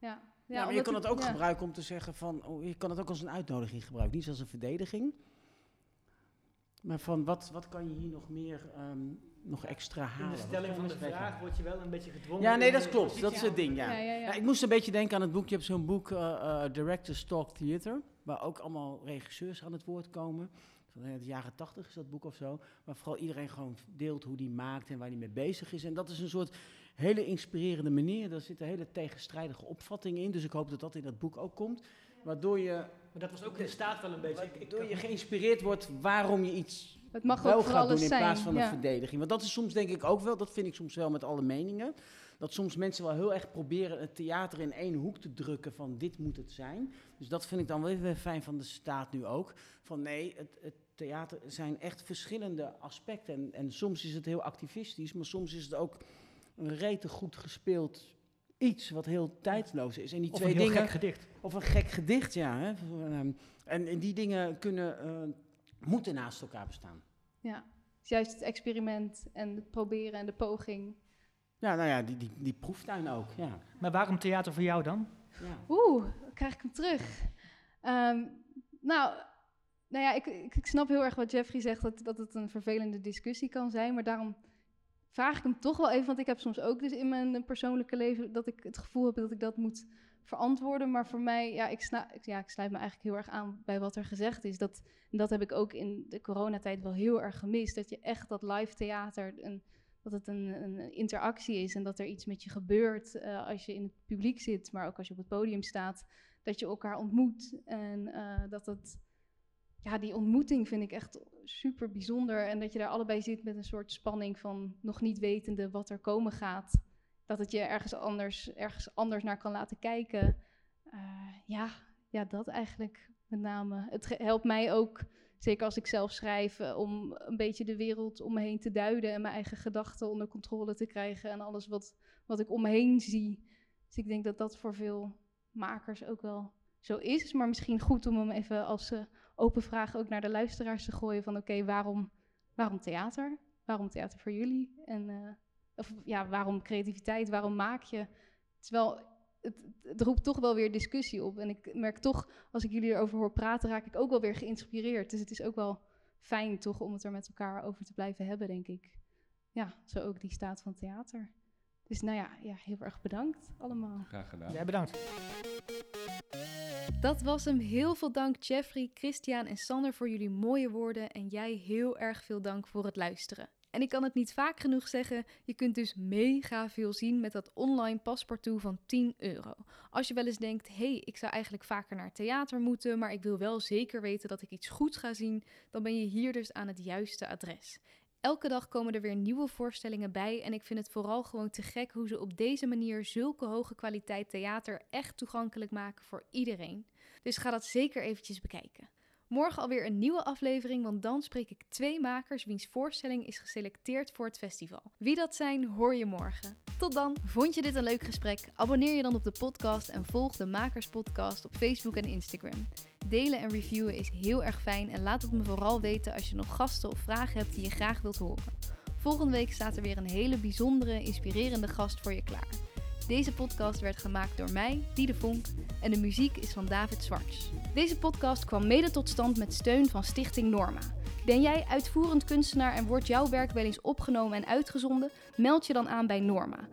Ja. Ja, maar je kan het ook ja. gebruiken om te zeggen van, oh, je kan het ook als een uitnodiging gebruiken, niet als een verdediging. Maar van, wat, wat kan je hier nog meer, ehm, nog extra In halen? de Wat stelling van de vraag word je wel een beetje gedwongen. Ja, nee, in dat een klopt. Dat is het ding, ja. Ja, ja, ja. Ja, ik moest een beetje denken aan het boek. Je hebt zo'n boek, eh eh, Directors Talk Theater, waar ook allemaal regisseurs aan het woord komen. Van eh, de jaren tachtig is dat boek of zo. Waar vooral iedereen gewoon deelt hoe die maakt en waar hij mee bezig is. En dat is een soort hele inspirerende manier. Daar zitten hele tegenstrijdige opvattingen in. Dus ik hoop dat dat in dat boek ook komt. Waardoor je, Maar dat was ook in de staat wel een beetje. Ik, ik, waardoor je geïnspireerd wordt waarom je iets Het mag wel gaat doen in zijn. plaats van ja. een verdediging. Want dat is soms denk ik ook wel, dat vind ik soms wel met alle meningen. Dat soms mensen wel heel erg proberen het theater in één hoek te drukken van dit moet het zijn. Dus dat vind ik dan wel weer fijn van de staat nu ook. Van nee, het, het theater zijn echt verschillende aspecten. En, en soms is het heel activistisch, maar soms is het ook een rete goed gespeeld iets wat heel tijdloos is. En die of twee een heel dingen... gek gedicht. Of een gek gedicht, ja. Hè? Ehm, En, en die dingen kunnen, eh, moeten naast elkaar bestaan. Ja. Dus juist het experiment en het proberen en de poging. Ja, nou ja, die, die, die proeftuin ook, ja. Maar waarom theater voor jou dan? ja. Oeh, dan krijg ik hem terug. Ehm, nou, nou ja, ik, ik, ik snap heel erg wat Jeffrey zegt, dat, dat het een vervelende discussie kan zijn. Maar daarom vraag ik hem toch wel even, want ik heb soms ook dus in mijn persoonlijke leven dat ik het gevoel heb dat ik dat moet verantwoorden. Maar voor mij, ja, ik, ja, ik sluit me eigenlijk heel erg aan bij wat er gezegd is. Dat, dat heb ik ook in de coronatijd wel heel erg gemist. Dat je echt dat live theater, een, dat het een, een interactie is en dat er iets met je gebeurt eh, als je in het publiek zit, maar ook als je op het podium staat. Dat je elkaar ontmoet en eh, dat het, ja, die ontmoeting vind ik echt super bijzonder. En dat je daar allebei zit met een soort spanning van nog niet wetende wat er komen gaat. Dat het je ergens anders, ergens anders naar kan laten kijken. Eh, ja, ja, dat eigenlijk met name. Het helpt mij ook, zeker als ik zelf schrijf, eh, om een beetje de wereld om me heen te duiden en mijn eigen gedachten onder controle te krijgen en alles wat, wat ik om me heen zie. Dus ik denk dat dat voor veel makers ook wel zo is. Maar misschien goed om hem even als eh, open vraag ook naar de luisteraars te gooien van oké, waarom, waarom theater? Waarom theater voor jullie? En eh, of ja, waarom creativiteit? Waarom maak je? Wel, het, het roept toch wel weer discussie op. En ik merk toch, als ik jullie erover hoor praten, raak ik ook wel weer geïnspireerd. Dus het is ook wel fijn toch om het er met elkaar over te blijven hebben, denk ik. Ja, zo ook die staat van theater. Dus nou ja, ja heel erg bedankt allemaal. Graag gedaan. Jij bedankt. Dat was hem. Heel veel dank Jeffrey, Christian en Sander voor jullie mooie woorden. En jij heel erg veel dank voor het luisteren. En ik kan het niet vaak genoeg zeggen, je kunt dus mega veel zien met dat online paspartout van 10 euro. Als je wel eens denkt, hé, hey, ik zou eigenlijk vaker naar theater moeten, maar ik wil wel zeker weten dat ik iets goeds ga zien, dan ben je hier dus aan het juiste adres. Elke dag komen er weer nieuwe voorstellingen bij en ik vind het vooral gewoon te gek hoe ze op deze manier zulke hoge kwaliteit theater echt toegankelijk maken voor iedereen. Dus ga dat zeker eventjes bekijken. Morgen alweer een nieuwe aflevering, want dan spreek ik twee makers wiens voorstelling is geselecteerd voor het festival. Wie dat zijn, hoor je morgen. Tot dan! Vond je dit een leuk gesprek? Abonneer je dan op de podcast en volg de Makers Podcast op Facebook en Instagram. Delen en reviewen is heel erg fijn en laat het me vooral weten als je nog gasten of vragen hebt die je graag wilt horen. Volgende week staat er weer een hele bijzondere, inspirerende gast voor je klaar. Deze podcast werd gemaakt door mij, Diede Vonk, en de muziek is van David Zwarts. Deze podcast kwam mede tot stand met steun van Stichting Norma. Ben jij uitvoerend kunstenaar en wordt jouw werk wel eens opgenomen en uitgezonden? Meld je dan aan bij Norma.